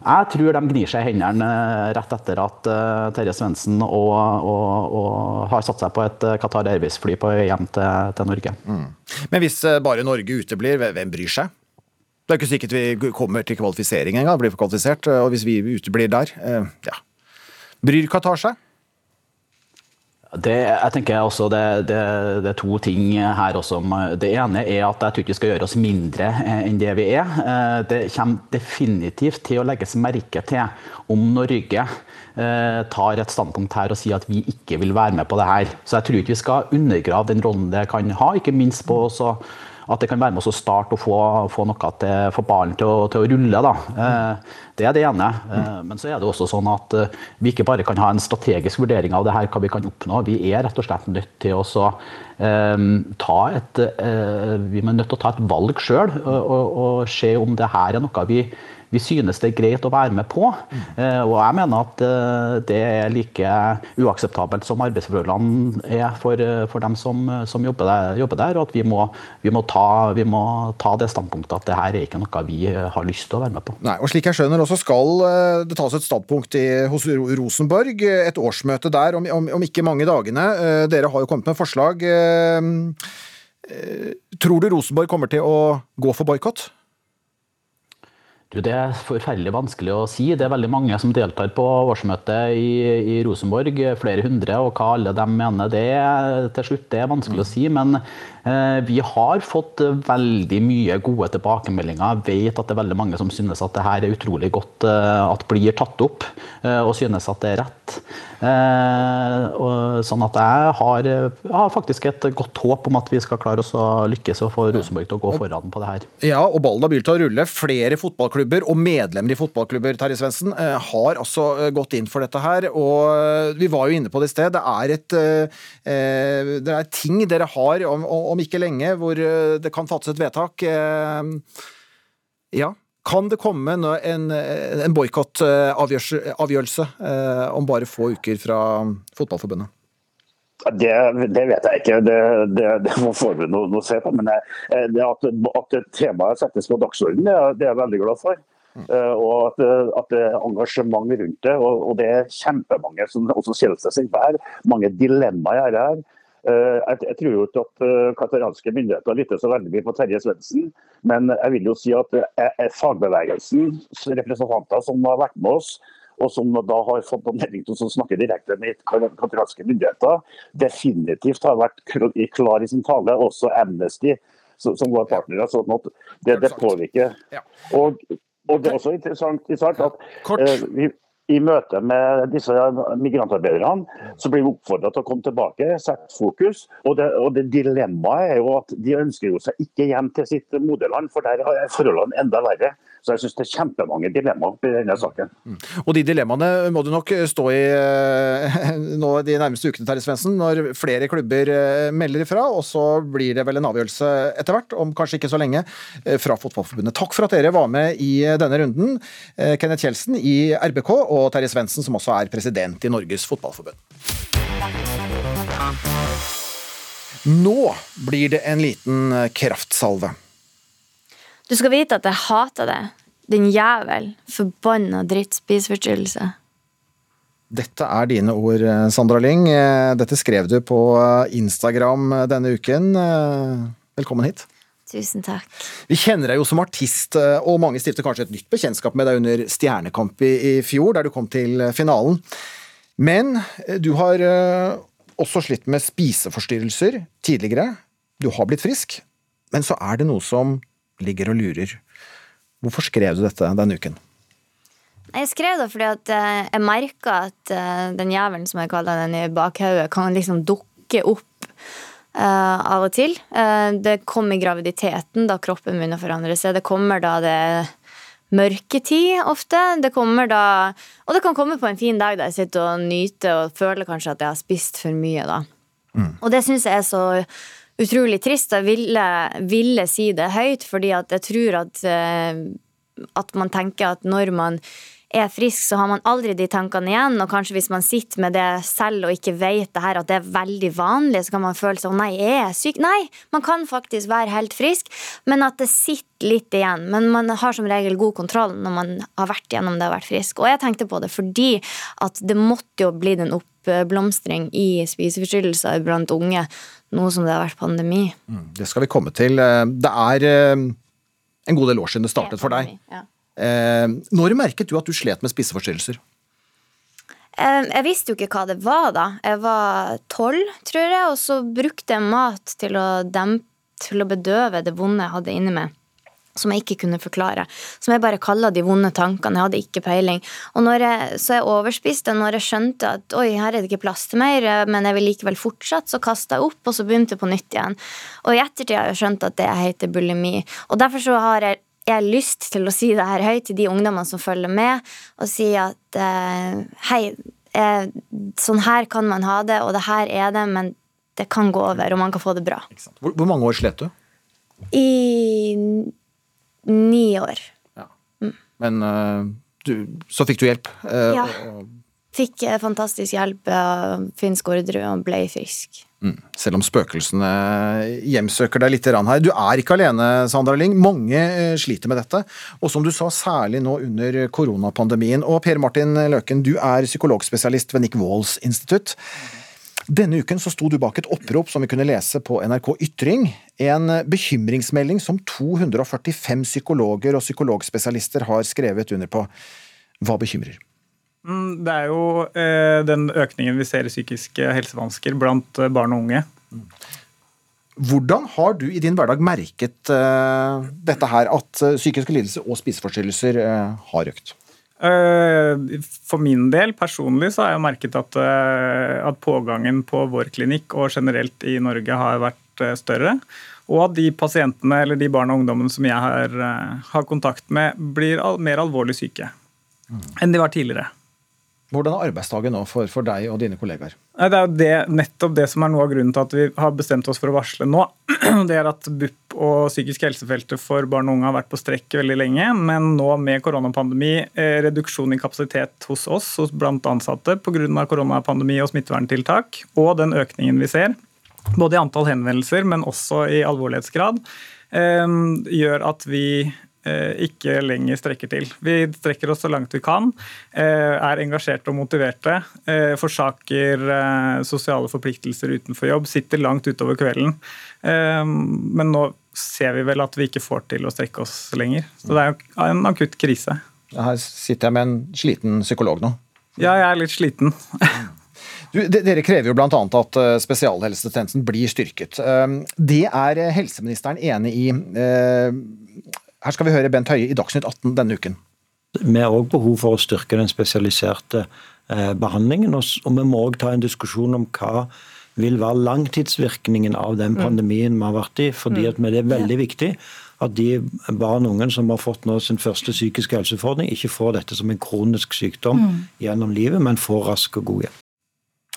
jeg tror de gnir seg i hendene eh, rett etter at Terje Svendsen har satt seg på et eh, Qatar Airways-fly på vei hjem til, til Norge. Mm. Men hvis bare Norge uteblir, hvem bryr seg? Det er ikke sikkert vi kommer til kvalifisering engang, blir kvalifisert. Og hvis vi uteblir der, ja. Bryr Qatar seg? Det, jeg tenker også det, det, det, er to ting her også. Det ene er at jeg tror ikke vi skal gjøre oss mindre eh, enn det vi er. Eh, det kommer definitivt til å legges merke til om Norge eh, tar et standpunkt her og sier at vi ikke vil være med på det her. Så jeg tror ikke vi skal undergrave den rollen det kan ha, ikke minst på også at det kan være med å starte og få, få noe til, få ballen til til å rulle. Da. Eh, det er det ene. Eh, men så er det også sånn at eh, vi ikke bare kan ha en strategisk vurdering av det her, hva vi kan oppnå. Vi er rett og slett nødt til å ta et, vi er nødt til å ta et valg sjøl og, og, og se om det her er noe vi vi synes det er greit å være med på. Eh, og jeg mener at eh, det er like uakseptabelt som arbeidsforholdene er for, eh, for dem som, som jobber, der, jobber, der, og at vi må, vi, må ta, vi må, ta, det standpunktet at det her er ikke noe vi har lyst til å være med på. Nei, og slik jeg skjønner også skal det tas et standpunkt i, hos Rosenborg, et årsmøte der om, om, om ikke mange dagene. Dere har jo kommet med forslag. Tror du Rosenborg kommer til å gå for boikott? Det er forferdelig vanskelig å si. Det er veldig mange som deltar på årsmøtet i, i Rosenborg. Flere hundre. Og hva alle de mener det til slutt, det er vanskelig å si. Men eh, vi har fått veldig mye gode tilbakemeldinger. Jeg vet at det er veldig mange som synes at det her er utrolig godt eh, at blir tatt opp, eh, og synes at det er rett. Eh, og, sånn at jeg har, jeg har, faktisk et godt håp om at vi skal klare oss å lykkes og få Rosenborg til å gå foran på det her. Ja, og ballen har begynt å rulle. Flere fotballklubber og medlemmer i fotballklubber Terje Svendsen, eh, har altså eh, gått inn for dette her. Og vi var jo inne på det i sted. Det er, et, det er ting dere har om, om ikke lenge hvor det kan fattes et vedtak. Ja, kan det komme en, en boikottavgjørelse eh, om bare få uker fra Fotballforbundet? Det, det, vet jeg ikke, det, det, det vi nå se på. Men jeg, eh, at, at temaet settes på dagsordenen, det, er jeg veldig glad for. Mm. Og at, at, det er engasjement rundt det. Og, og det er kjempemange som også skiller seg hver. Mange dilemmaer her. Eh, jeg, tror jo ikke at eh, katalanske myndigheter lytter så veldig mye på Terje Svendsen, men jeg vil jo si at fagbevegelsens representanter som har vært med oss, og som da har fått anledning til å snakke direkte med katalanske myndigheter, definitivt har vært klar i sin tale. Også Amnesty, som var partnere. sånn at det, det påvirker. Og, og, det er også interessant, interessant at eh, vi, i møte med disse migrantarbeiderne så blir vi oppfordra til å komme tilbake, sette fokus. Og det, og det dilemmaet er jo at de ønsker jo seg ikke hjem til sitt moderland, for der er forholdene enda verre. Så jeg syns det er kjempemange dilemmaer i denne saken. Mm. Og de dilemmaene må du nok stå i eh, nå de nærmeste ukene, Terje Svendsen, når flere klubber eh, melder ifra. Og så blir det vel en avgjørelse etter hvert, om kanskje ikke så lenge, eh, fra Fotballforbundet. Takk for at dere var med i denne runden. Kenneth Kjeldsen i RBK og Terje Svendsen, som også er president i Norges Fotballforbund. Nå blir det en liten kraftsalve. Du skal vite at jeg hater det. Din jævel. Forbanna dritt. Spiseforstyrrelse. Dette er dine ord, Sandra Lyng. Dette skrev du på Instagram denne uken. Velkommen hit. Tusen takk. Vi kjenner deg jo som artist, og mange stifter kanskje et nytt bekjentskap med deg under Stjernekamp i, i fjor, der du kom til finalen. Men du har også slitt med spiseforstyrrelser tidligere. Du har blitt frisk, men så er det noe som ligger og lurer. Hvorfor skrev du dette denne uken? Jeg skrev det fordi at eh, jeg merka at eh, den jævelen som jeg kaller den i bakhodet, kan liksom dukke opp uh, av og til. Uh, det kom i graviditeten, da kroppen begynner å forandre seg. Det kommer da det er mørketid ofte. Det kommer da Og det kan komme på en fin dag der jeg sitter og nyter og føler kanskje at jeg har spist for mye, da. Og det syns jeg er så utrolig trist. Jeg ville, ville si det høyt, fordi at jeg tror at, eh, at man tenker at når man er frisk, så har man aldri de tankene igjen. Og kanskje hvis man sitter med det selv og ikke vet det her, at det er veldig vanlig, så kan man føle sånn Nei, jeg er syk. Nei, man kan faktisk være helt frisk, men at det sitter litt igjen. Men man har som regel god kontroll når man har vært gjennom det og vært frisk. Og jeg tenkte på det fordi at det måtte jo bli en oppblomstring i spiseforstyrrelser blant unge, nå som det har vært pandemi. Det skal vi komme til. Eh, Det er eh, en god del år siden det startet for deg. Ja. Eh, Når merket du at du slet med spiseforstyrrelser? Eh, Jeg visste jo ikke hva det var da. Jeg var tolv, tror jeg, og så brukte jeg mat til å dempe, til å bedøve det vonde jeg hadde inni meg. Som jeg ikke kunne forklare. Som jeg bare kalla de vonde tankene. Jeg hadde ikke peiling. Og når jeg, så jeg overspiste, når jeg skjønte at oi, her er det ikke plass til mer, men jeg vil likevel fortsette, så kasta jeg opp, og så begynte jeg på nytt igjen. Og i ettertid har jeg skjønt at det heter bulimi. Og derfor så har jeg jeg har lyst til å si det her høyt til de ungdommene som følger med, og si at eh, hei, eh, sånn her kan man ha det, og det her er det, men det kan gå over, og man kan få det bra. Hvor, hvor mange år slet du? I ni år. Men uh, du, så fikk du hjelp. Uh, Ja. Fikk eh, fantastisk hjelp av Finn Skårderud og ble frisk. Mm. Selv om spøkelsene hjemsøker deg litt her. Du er ikke alene, Sandra Lyng. Mange eh, sliter med dette. Og som du sa, særlig nå under koronapandemien. Og Per Martin Løken, du er psykologspesialist ved Nick Walls institutt. Denne uken så sto du bak et opprop som vi kunne lese på NRK Ytring. En bekymringsmelding som 245 psykologer og psykologspesialister har skrevet under på. Hva bekymrer? Mm, Det er jo eh, den økningen vi ser i psykiske helsevansker blant eh, barn og unge. Hvordan har du i din hverdag merket eh, dette her, at eh, psykiske lidelser og spiseforstyrrelser eh, har økt? Eh, For min del personlig så har jeg merket at, at pågangen på vår klinikk og generelt i Norge har vært større. Og at de pasientene eller de barna og ungdommene som jeg har, har kontakt med, blir mer alvorlig syke enn de var tidligere. Hvordan er arbeidsdagen nå for, for deg og dine kollegaer? Det er jo det, nettopp det som er noe av grunnen til at vi har bestemt oss for å varsle nå. Det er at BUP og psykisk helsefeltet for barn og unge har vært på strekk veldig lenge. Men nå med koronapandemi, eh, reduksjon i kapasitet hos oss hos blant ansatte pga. koronapandemi og smitteverntiltak, og den økningen vi ser, både i antall henvendelser, men også i alvorlighetsgrad, eh, gjør at vi ikke lenger strekker til. Vi strekker oss så langt vi kan, eh, er engasjerte og motiverte, eh, forsaker eh, sosiale forpliktelser utenfor jobb, sitter langt utover kvelden. Eh, Men nå ser vi vel at vi ikke får til å strekke oss lenger. Så det er en akutt krise. Her sitter jeg med en sliten psykolog nå. Ja, jeg er litt sliten. Du, dere krever jo bl.a. at eh, spesialhelsetjenesten blir styrket. Eh, Det er eh, helseministeren enig i. Her skal vi høre Bent Høie i Dagsnytt 18 denne uken. Vi har òg behov for å styrke den spesialiserte eh, behandlingen. Og, vi må òg ta en diskusjon om hva vil være langtidsvirkningen av den Mm. pandemien vi har vært i. fordi Mm. det er veldig viktig at de barn og unge som har fått nå sin første psykiske helseutfordring, ikke får dette som en kronisk sykdom Mm. gjennom livet, men får rask og god hjelp.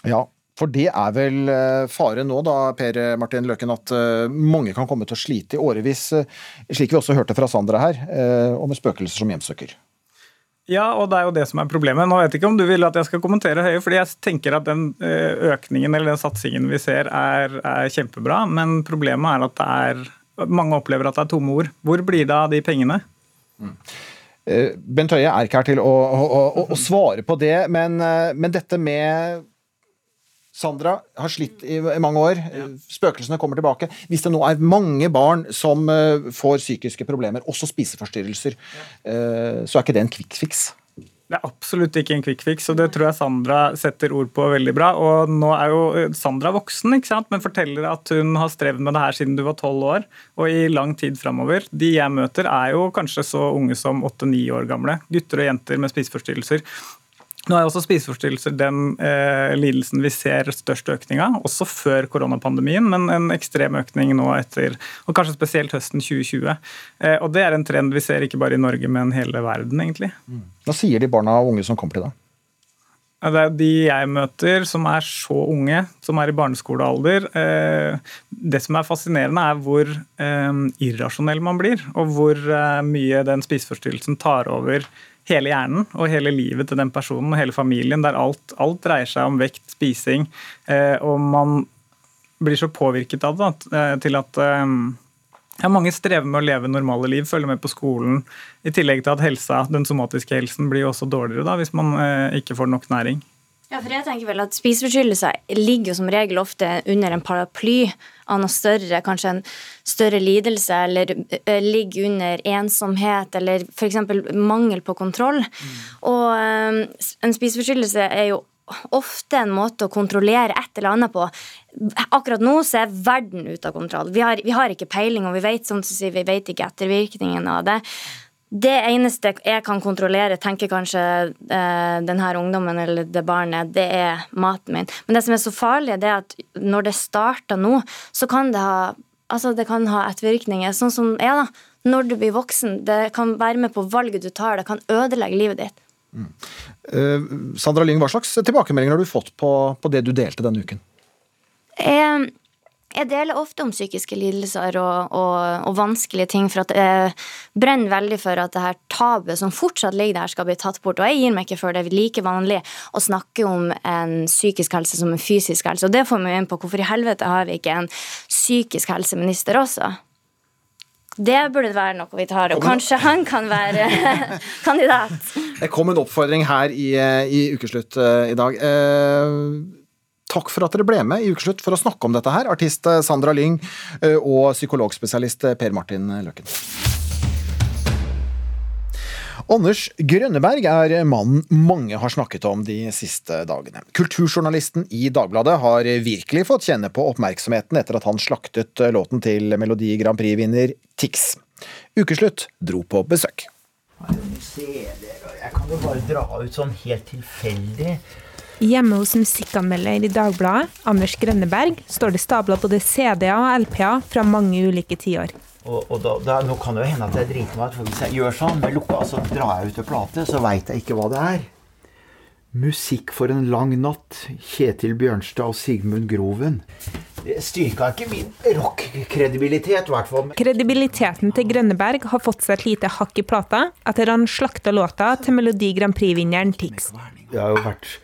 Ja, for det er vel eh, fare nå, da, Per Martin Løken, at eh, mange kan komme til å slite i årevis, eh, slik vi også hørte fra Sandra her, og med spøkelser som hjemsøker. Ja, og det er jo det som er problemet. Nå vet jeg ikke om du vil at jeg skal kommentere Høie, fordi jeg tenker at den økningen eller den satsingen vi ser er, er kjempebra, men problemet er at det er mange opplever at det er tomme ord. Hvor blir det av de pengene? Mm. Bent Høie er ikke her til å, å, å, å svare på det, men, men dette med Sandra har slitt i mange år. Spøkelsene kommer tilbake. Hvis det nå er mange barn som eh, får psykiske problemer, også spiseforstyrrelser, ja. så er ikke det en quick fix. Det er absolutt ikke en quick fix, og det tror jeg Sandra setter ord på veldig bra. Og nå er jo Sandra voksen, ikke sant? men forteller at hun har strevd med det her siden du var tolv år, og i lang tid framover. De jeg møter, er jo kanskje så unge som åtte-ni år gamle. Gutter og jenter med spiseforstyrrelser. Nå er også spiseforstyrrelser den eh, lidelsen vi ser størst økning av, også før koronapandemien, men en ekstrem økning nå etter, og kanskje spesielt høsten 2020. Eh, og Det er en trend vi ser ikke bare i Norge, men hele verden, egentlig. Hva sier de barna og unge som kommer til deg? Det er de jeg møter som er så unge, som er i barneskolealder. Eh, det som er fascinerende, er hvor eh, irrasjonell man blir, og hvor eh, mye den spiseforstyrrelsen tar over hele hjernen og hele livet til den personen og hele familien, der alt, alt dreier seg om vekt, spising, eh, og man blir så påvirket av det eh, til at eh, ja, mange strever med å leve normale liv, følge med på skolen. I tillegg til at helsa, den somatiske helsen blir jo også dårligere da, hvis man ikke får nok næring. Ja, for jeg tenker vel at Spiseforstyrrelser ligger jo som regel ofte under en paraply av noe større, kanskje en større lidelse, eller uh, ligger under ensomhet eller f.eks. mangel på kontroll. Mm. Og um, en spiseforstyrrelse er jo ofte en måte å kontrollere et eller annet på. Akkurat nå så er verden ute av kontroll. Vi har, vi har ikke peiling, og vi vet, sånn vi vet ikke ettervirkningen av det. Det eneste jeg kan kontrollere, tenker kanskje eh, denne ungdommen eller det barnet, det er maten min. Men det som er så farlig, det er at når det starter nå, så kan det ha altså det kan ha ettervirkninger. Sånn som jeg, da, når du blir voksen. Det kan være med på valget du tar. Det kan ødelegge livet ditt. Mm. Eh, Sandra Lyng, hva slags tilbakemeldinger har du fått på, på det du delte denne uken? Jeg, jeg deler ofte om psykiske lidelser og, og, og, vanskelige ting, for at jeg brenner veldig for at det her tabuet som fortsatt ligger der, skal bli tatt bort. Og jeg gir meg ikke før det er like vanlig å snakke om en psykisk helse som en fysisk helse. Og det får meg inn på hvorfor i helvete har vi ikke en psykisk helseminister også? Det burde være noe vi tar, og kanskje han kan være kandidat. Det kom en oppfordring her i, i Ukeslutt uh, i dag. Uh, Takk for at dere ble med i Ukeslutt for å snakke om dette her, artist eh, Sandra Lyng eh, og psykologspesialist eh, Per Martin Løkken. Anders Grønneberg er mannen mange har snakket om de siste dagene. Kulturjournalisten i Dagbladet har virkelig fått kjenne på oppmerksomheten etter at han slaktet låten til Melodi Grand Prix-vinner Tix. Ukeslutt dro på besøk. Jeg kan jo bare dra ut sånn helt tilfeldig Hjemme hos musikkanmelder i Dagbladet, Anders Grønneberg, står det stabla både CD-er og LP-er fra mange ulike tiår. Og, og da, da, Nå kan det jo hende at jeg driter meg ut, for hvis jeg gjør sånn, med lukka, så drar jeg ut en plate, så veit jeg ikke hva det er. Musikk for en lang natt. Kjetil Bjørnstad og Sigmund Groven. Det styrka ikke min rock-kredibilitet, i hvert fall. Kredibiliteten til Grønneberg har fått seg et lite hakk i plata etter han slakta låta til Melodi Grand Prix-vinneren Tix. Det har jo vært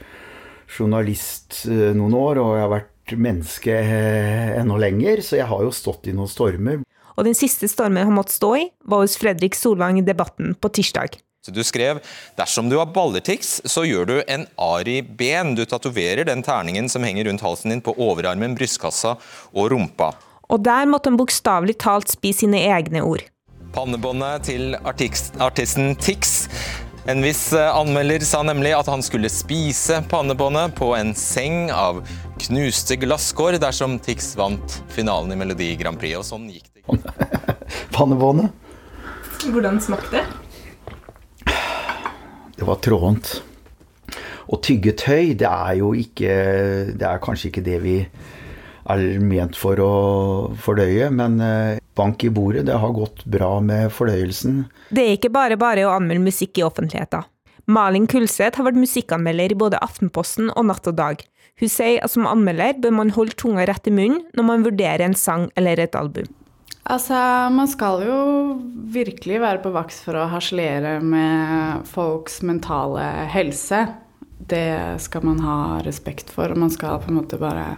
journalist eh, noen år, og jeg har vært menneske eh, enda lenger, så jeg har jo stått i noen stormer. Og den siste stormen han måtte stå i, var hos Fredrik Solvang i Debatten på tirsdag. Så Du skrev dersom du har ballertics, så gjør du en Ari Ben. Du tatoverer den terningen som henger rundt halsen din på overarmen, brystkassa og rumpa. Og der måtte han bokstavelig talt spise sine egne ord. Pannebåndet til artisten Tix en viss eh, anmelder sa nemlig at han skulle spise pannebåndet på en seng av knuste glasskår dersom Tix vant finalen i Melodi Grand Prix. Og sånn gikk det. pannebåndet? Hvordan smakte det? Det var trådent. Å tygge tøy, det er jo ikke Det er kanskje ikke det vi er ment for å fordøye, men eh, bank i bordet. Det har gått bra med fordøyelsen. Det er ikke bare bare å anmelde musikk i offentligheten. Malin Kulseth har vært musikkanmelder i både Aftenposten og Natt og Dag. Hun sier at som anmelder bør man holde tunga rett i munnen når man vurderer en sang eller et album. Altså, Man skal jo virkelig være på vakt for å harselere med folks mentale helse. Det skal man ha respekt for, og man skal på en måte bare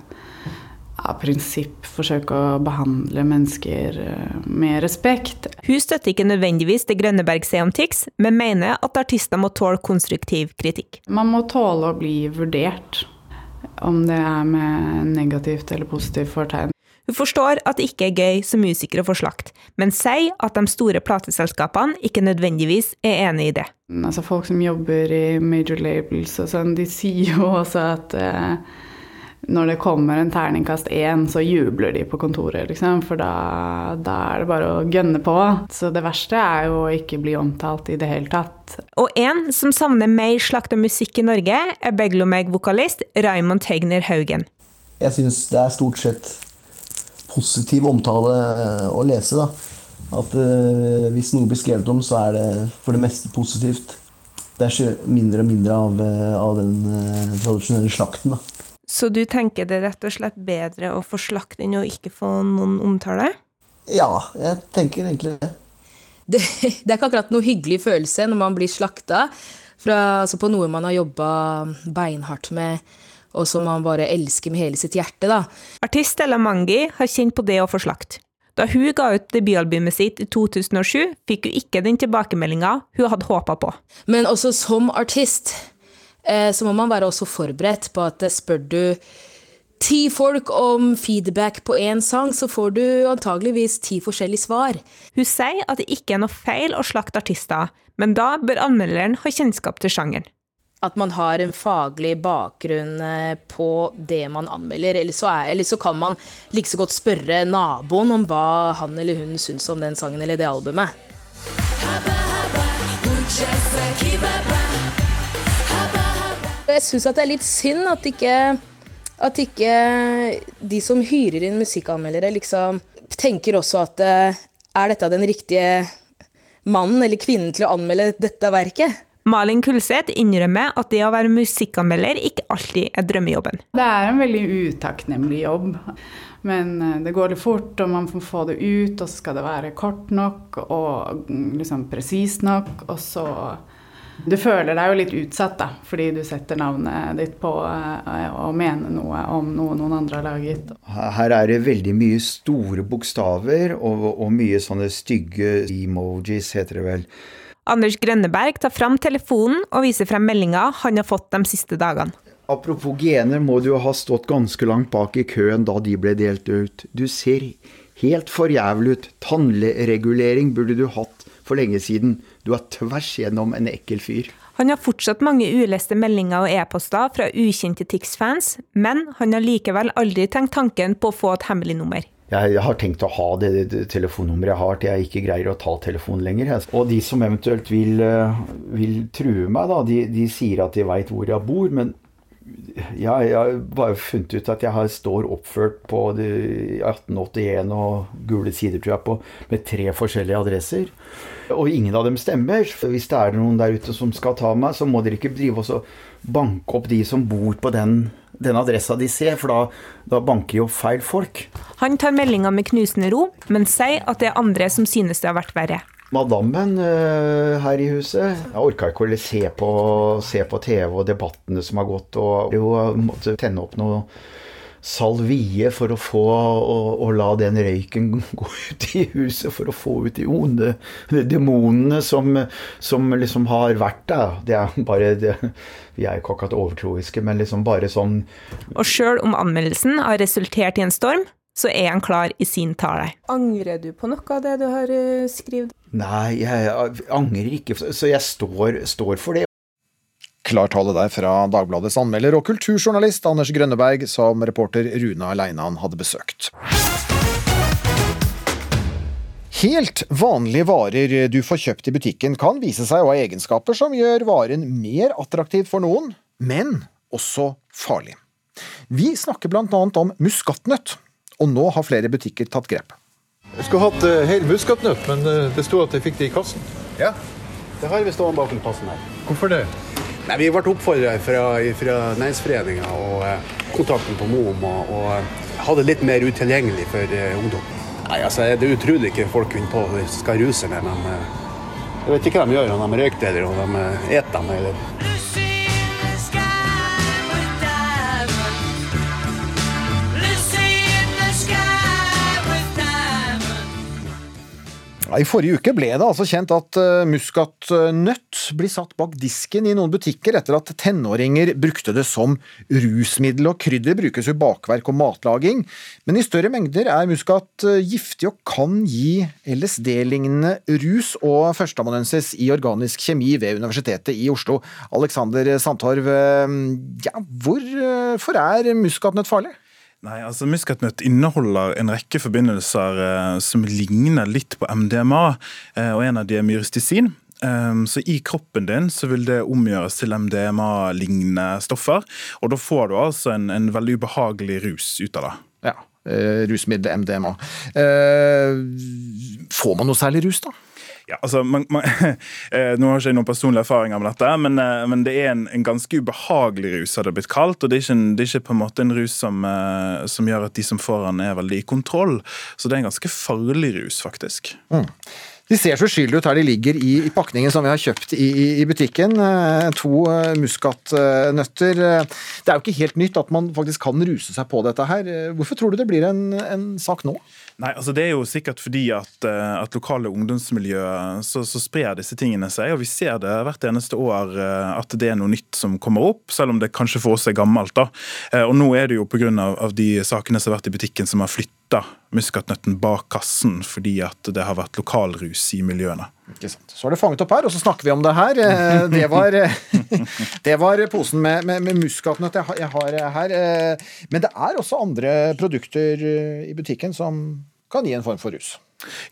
av prinsipp forsøke å behandle mennesker eh, med respekt. Hun støtter ikke nødvendigvis det Grønneberg sier om TIX, men mener at artister må tåle konstruktiv kritikk. Man må tåle å bli vurdert, om det er med negativt eller positivt fortegn. Hun forstår at det ikke er gøy som musiker å få slakt, men sier at de store plateselskapene ikke nødvendigvis er enig i det. Altså Folk som jobber i major labels og sånn, de sier jo også at eh, når det kommer en terningkast én, så jubler de på kontoret, liksom. For da, da er det bare å gønne på. Så det verste er jo å ikke bli omtalt i det hele tatt. Og en som savner mer slakta musikk i Norge, er Beglomeg-vokalist Raymond Tegner Haugen. Jeg syns det er stort sett positiv omtale eh, å lese. da. At uh, hvis noe blir skrevet om, så er det for det meste positivt. Det er ikke mindre og mindre av, uh, av den uh, tradisjonelle slakten. da. Så du tenker det er rett og slett bedre å få slakt enn å ikke få noen omtale? Ja, jeg tenker egentlig det. Det, det er ikke akkurat noe hyggelig følelse når man blir slakta fra, altså på noe man har jobba beinhardt med og som man bare elsker med hele sitt hjerte. da. Artist Ella Mangi har kjent på det å få slakt. Da hun ga ut debutalbumet sitt i 2007, fikk hun ikke den tilbakemeldinga hun hadde håpa på. Men også som artist så må man være også forberedt på at eh, spør du ti folk om feedback på én sang, så får du antageligvis ti forskjellige svar. Hun sier at det ikke er noe feil å slakte artister, men da bør anmelderen ha kjennskap til sjangeren at man har en faglig bakgrunn eh, på det man anmelder. Eller så, er, eller så, kan man like så godt spørre naboen om hva han eller hun syns om den sangen eller det albumet. Jeg syns det er litt synd at ikke, at ikke de som hyrer inn musikkanmeldere, liksom tenker også at eh, er dette den riktige mannen eller kvinnen til å anmelde dette verket? Malin Kulseth innrømmer at det å være musikkanmelder ikke alltid er drømmejobben. Det er en veldig utakknemlig jobb. Men eh, det går litt fort, og man får få det ut, og så skal det være kort nok og mm, liksom presist nok. Og så Du føler deg jo litt utsatt, da, fordi du setter navnet ditt på å og mener noe om noe noen andre har laget. Her er det veldig mye store bokstaver og, og mye sånne stygge emojis, heter det vel. Anders Grønneberg tar fram telefonen og viser frem meldinga han har fått de siste dagene. Apropos gener, må du ha stått ganske langt bak i køen da de ble delt ut. Du ser helt for jævlig ut. Tannregulering burde du hatt for lenge siden. Du er tvers gjennom en ekkel fyr. Han har fortsatt mange uleste meldinger og e-poster fra ukjente Tix-fans, men han har likevel aldri tenkt tanken på å få et hemmelig nummer jeg har tenkt å ha det, telefonnummeret jeg har til jeg ikke greier å ta telefonen lenger. Og de som eventuelt vil, eh, vil true meg, da, de, de sier at de veit hvor jeg bor. Men ja, jeg har bare funnet ut at jeg står oppført på 1881 og Gule sider, tror jeg, på, med tre forskjellige adresser. Og ingen av dem stemmer. Hvis det er noen der ute som skal ta meg, så må dere ikke drive og banke opp de som bor på den den adressa de ser, for da, da banker jo feil folk. Han tar meldinga med knusende ro, men sier at det er andre som synes det har vært verre. Madammen uh, her i huset Jeg orka ikke å se på, se på TV og debattene som har gått, og jo måtte tenne opp noe salvie for å få og, la den røyken gå ut i huset, for å få ut de onde demonene som, som liksom har vært der. Det er bare det, Vi er jo ikke akkurat overtroiske, men liksom bare sånn Og sjøl om anmeldelsen har resultert i en storm, så er han klar i sin tale. Angrer du på noe av det du har eh, skrevet? Nei, jeg angrer ikke, så jeg står, står for det. Klar tale der fra Dagbladets anmelder og kulturjournalist Anders Grønneberg, som reporter Runa Leinan hadde besøkt. Helt vanlige varer du får kjøpt i butikken kan vise seg å ha egenskaper som gjør varen mer attraktiv for noen, men også farlig. Vi snakker blant annet om muskatnøtt, og nå har flere butikker tatt grep. Jeg skulle hatt uh, hel muskatnøtt, men uh, det sto at jeg fikk det i kassen. Ja, det har vi stående bak kassen her. Hvorfor det? Nei, Vi ble oppfordra fra, fra Næringsforeninga og uh, kontakten på Moum og, og ha det litt mer utilgjengelig for ungdom. Nei, altså, Det er utrolig ikke folk kunne på skal ruse med, men jeg vet ikke hva de gjør, om de røyker eller om de eter dem. Eller. I forrige uke ble det altså kjent at uh, muskatnøtt blir satt bak disken i noen butikker etter at tenåringer brukte det som rusmiddel. og Krydder brukes jo bakverk og matlaging, men i større mengder er muskat uh, giftig og kan gi LSD-lignende rus. og Førsteamanuensis i organisk kjemi ved Universitetet i Oslo, Alexander Sandtorv. Uh, ja, hvorfor er muskatnøtt farlig? Nei, altså Muskatnøtt inneholder en rekke forbindelser eh, som ligner litt på MDMA, eh, og en av de er myristisin. Um, så I kroppen din så vil det omgjøres til MDMA-lignende stoffer. og Da får du altså en, en veldig ubehagelig rus ut av det. Ja, eh, Rusmiddel MDMA. Eh, får man noe særlig rus, da? Ja, altså, man, man, eh, Nå har ikke jeg noen personlige erfaringer med dette, men, eh, men det er en, en, ganske ubehagelig rus, har det blitt kalt. og Det er ikke, en, det er ikke på en måte en rus som, eh, som, gjør at de som får den, er veldig i kontroll. Så det er en ganske farlig rus, faktisk. Mm. De ser så uskyldige ut her de ligger i, i, pakningen som vi har kjøpt i, i butikken. To muskatnøtter. Det er jo ikke helt nytt at man faktisk kan ruse seg på dette her. Hvorfor tror du det blir en, en sak nå? Nei, altså Det er jo sikkert fordi at, eh, at lokale ungdomsmiljø så, så, sprer disse tingene seg. og Vi ser det hvert eneste år eh, at det er noe nytt som kommer opp, selv om det kanskje for oss er gammelt. da. Eh, og Nå er det jo pga. De sakene som har vært i butikken som har flytta muskatnøtten bak kassen fordi at det har vært lokalrus i miljøene. Ikke sant. Så er det fanget opp her, og så snakker vi om det her. Det var, det var posen med, med, med muskatnøtt jeg har her. Men det er også andre produkter i butikken som kan gi en form for rus.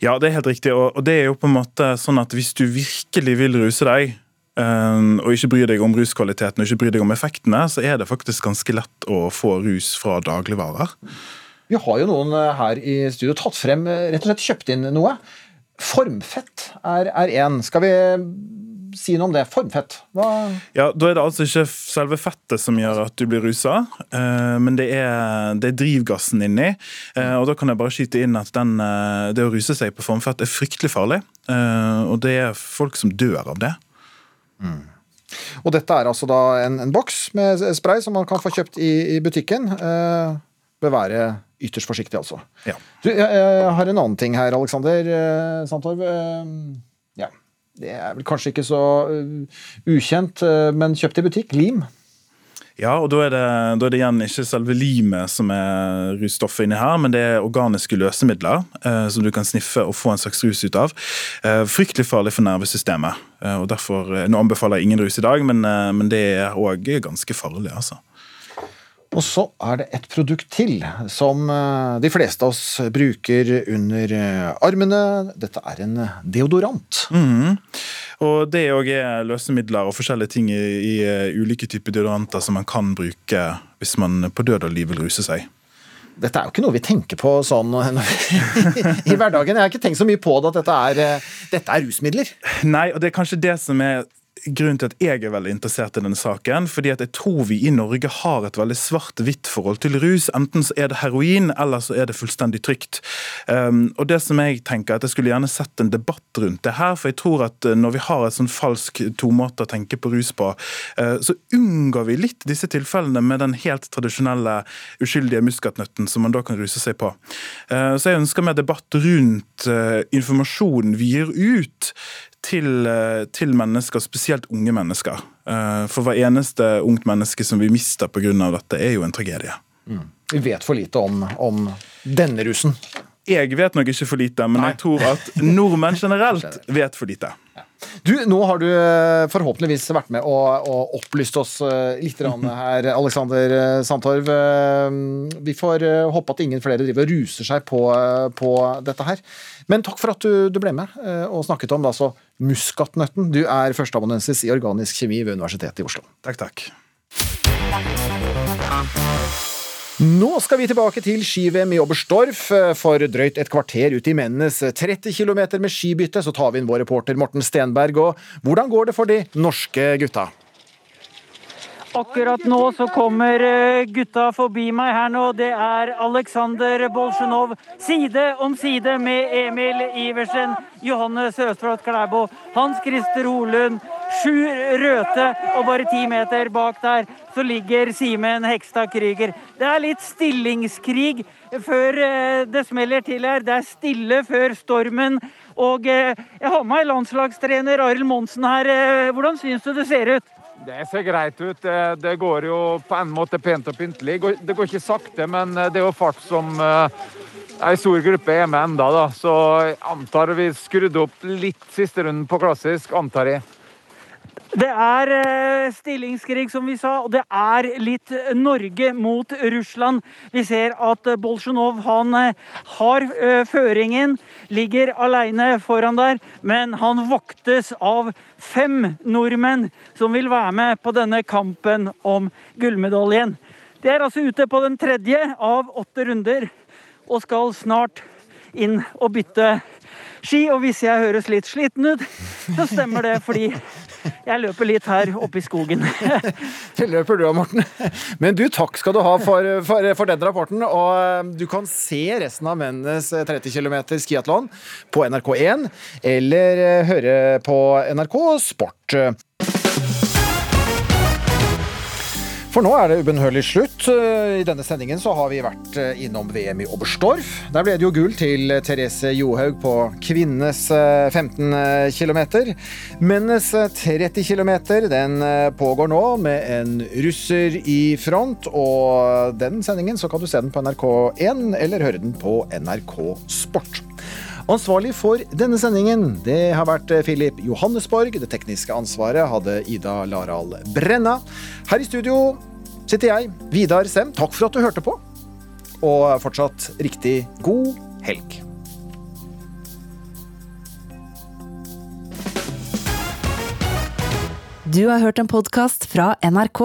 Ja, det er helt riktig. Og det er jo på en måte sånn at hvis du virkelig vil ruse deg, og ikke bryr deg om ruskvaliteten og ikke bryr deg om effektene, så er det faktisk ganske lett å få rus fra dagligvarer. Vi har jo noen eh, her i studio tatt frem, eh, rett og slett kjøpt inn noe. Formfett er én. Skal vi si noe om det. Formfett. Hva ja, Da er det altså ikke selve fettet som gjør at du blir rusa, eh, men det er, det er drivgassen inni. Og Da kan jeg bare skyte inn at den, det å ruse seg på formfett er fryktelig farlig. Og det er folk som dør av det. Mm. Og dette er altså da en, en, boks med spray som man kan få kjøpt i, i butikken. Eh, bør være ytterst forsiktig, altså. Ja. Du, jeg, jeg, har en annen ting her, Aleksander Sandtorv. Ja. Det er vel kanskje ikke så uh, ukjent, men kjøpt i butikk. Lim. Ja, og da er, det, da er, det, igjen ikke selve limet som er russtoffet inni her, men det er organiske løsemidler eh, som du kan sniffe og få en slags rus ut av. Eh, fryktelig farlig for nervesystemet. Eh, og derfor, Nå anbefaler jeg ingen rus i dag, men, men det er òg ganske farlig. altså. Og så er det et produkt til som eh, de fleste av oss bruker under eh, armene. Dette er en deodorant. Mm. Og Det òg er løsemidler og forskjellige ting i, i, eh, ulike typer deodoranter som man kan bruke hvis man på død og liv vil ruse seg. Dette er jo ikke noe vi tenker på sånn i hverdagen. Jeg har ikke tenkt så mye på det at dette er, dette er rusmidler. Nei, og det er kanskje det som er grunnen til at jeg er veldig interessert i denne saken. fordi at jeg tror vi i Norge har et veldig svart-hvitt forhold til rus. Enten så er det heroin, eller så er det fullstendig trygt. Um, og det som Jeg tenker at jeg skulle gjerne sett en debatt rundt det her. For jeg tror at uh, når vi har et sånn falsk tomåte å tenke på rus på, uh, så unngår vi litt disse tilfellene med den helt tradisjonelle uskyldige muskatnøtten som man da kan ruse seg på. Uh, så jeg ønsker mer debatt rundt uh, informasjonen vi gir ut til, eh, til, mennesker, spesielt unge mennesker. Eh, for hver eneste ungt menneske som vi mister pga. dette, er jo en tragedie. Mm. Vi vet for lite om, om denne rusen. Jeg vet nok ikke for lite, men Nei. jeg tror at nordmenn generelt vet for lite. Du, Nå har du eh, forhåpentligvis vært med og, og opplyst oss litt her, Alexander Sandtorv. Vi får håpe at ingen flere driver og ruser seg på, på dette her. Men takk for at du, du ble med og snakket om altså muskatnøtten. Du er førsteamanuensis i organisk kjemi ved Universitetet i Oslo. Takk, takk. Nå skal vi tilbake til ski-VM i Oberstdorf. For drøyt et kvarter ut i mennenes 30 km med skibytte så tar vi inn vår reporter Morten Stenberg. Og hvordan går det for de norske gutta? Akkurat nå så kommer eh, gutta forbi meg her nå. Det er Aleksandr Bolsjunov side om side med Emil Iversen, Johannes Østfold Klæbo, Hans Christer Holund, Sju røte, og bare ti meter bak der så ligger Simen Hekstad Krüger. Det er litt stillingskrig før eh, det smeller til her. Det er stille før stormen. Og eh, jeg har med meg landslagstrener Arild Monsen her. Hvordan syns du det ser ut? Det ser greit ut. Det- Det går jo på en måte pent og pyntelig. Det går- ikke sakte, men det er jo fart som eh, ei stor gruppe er med enda da. Så antar vi skrudde opp litt siste runden på klassisk, antar jeg. Det er eh, stillingskrig, som vi sa, og det er litt Norge mot Russland. Vi ser at eh, Bolsjunov han eh, har eh, føringen, ligger alene foran der, men han voktes av fem nordmenn som vil være med på denne kampen om gullmedaljen. De er altså ute på den tredje av åtte runder og skal snart inn og bytte ski. Og hvis jeg høres litt sliten ut, så stemmer det fordi jeg løper litt her oppe i skogen. Det løper du av, Morten. Men du, takk skal du ha for, for, for den rapporten. Og eh, du kan se resten av mennenes 30 km skiatlon på NRK1, eller eh, høre på NRK Sport. For nå er det ubønnhørlig slutt. I denne sendingen så har vi vært eh, innom VM i Oberstdorf. Der ble det jo gull til Therese Johaug på kvinnenes eh, 15 km. Mennenes 30 km den eh, pågår nå med en russer i front. Og den sendingen så kan du se den på NRK1 eller høre den på NRK Sport. Ansvarlig for denne sendingen det har vært Filip Johannesborg. Det tekniske ansvaret hadde Ida Laral Brenna. Her i studio sitter jeg, Vidar Sem. Takk for at du hørte på. Og fortsatt riktig god helg. Du har hørt en podkast fra NRK.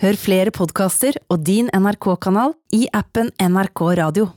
Hør flere podkaster og din NRK-kanal i appen NRK Radio.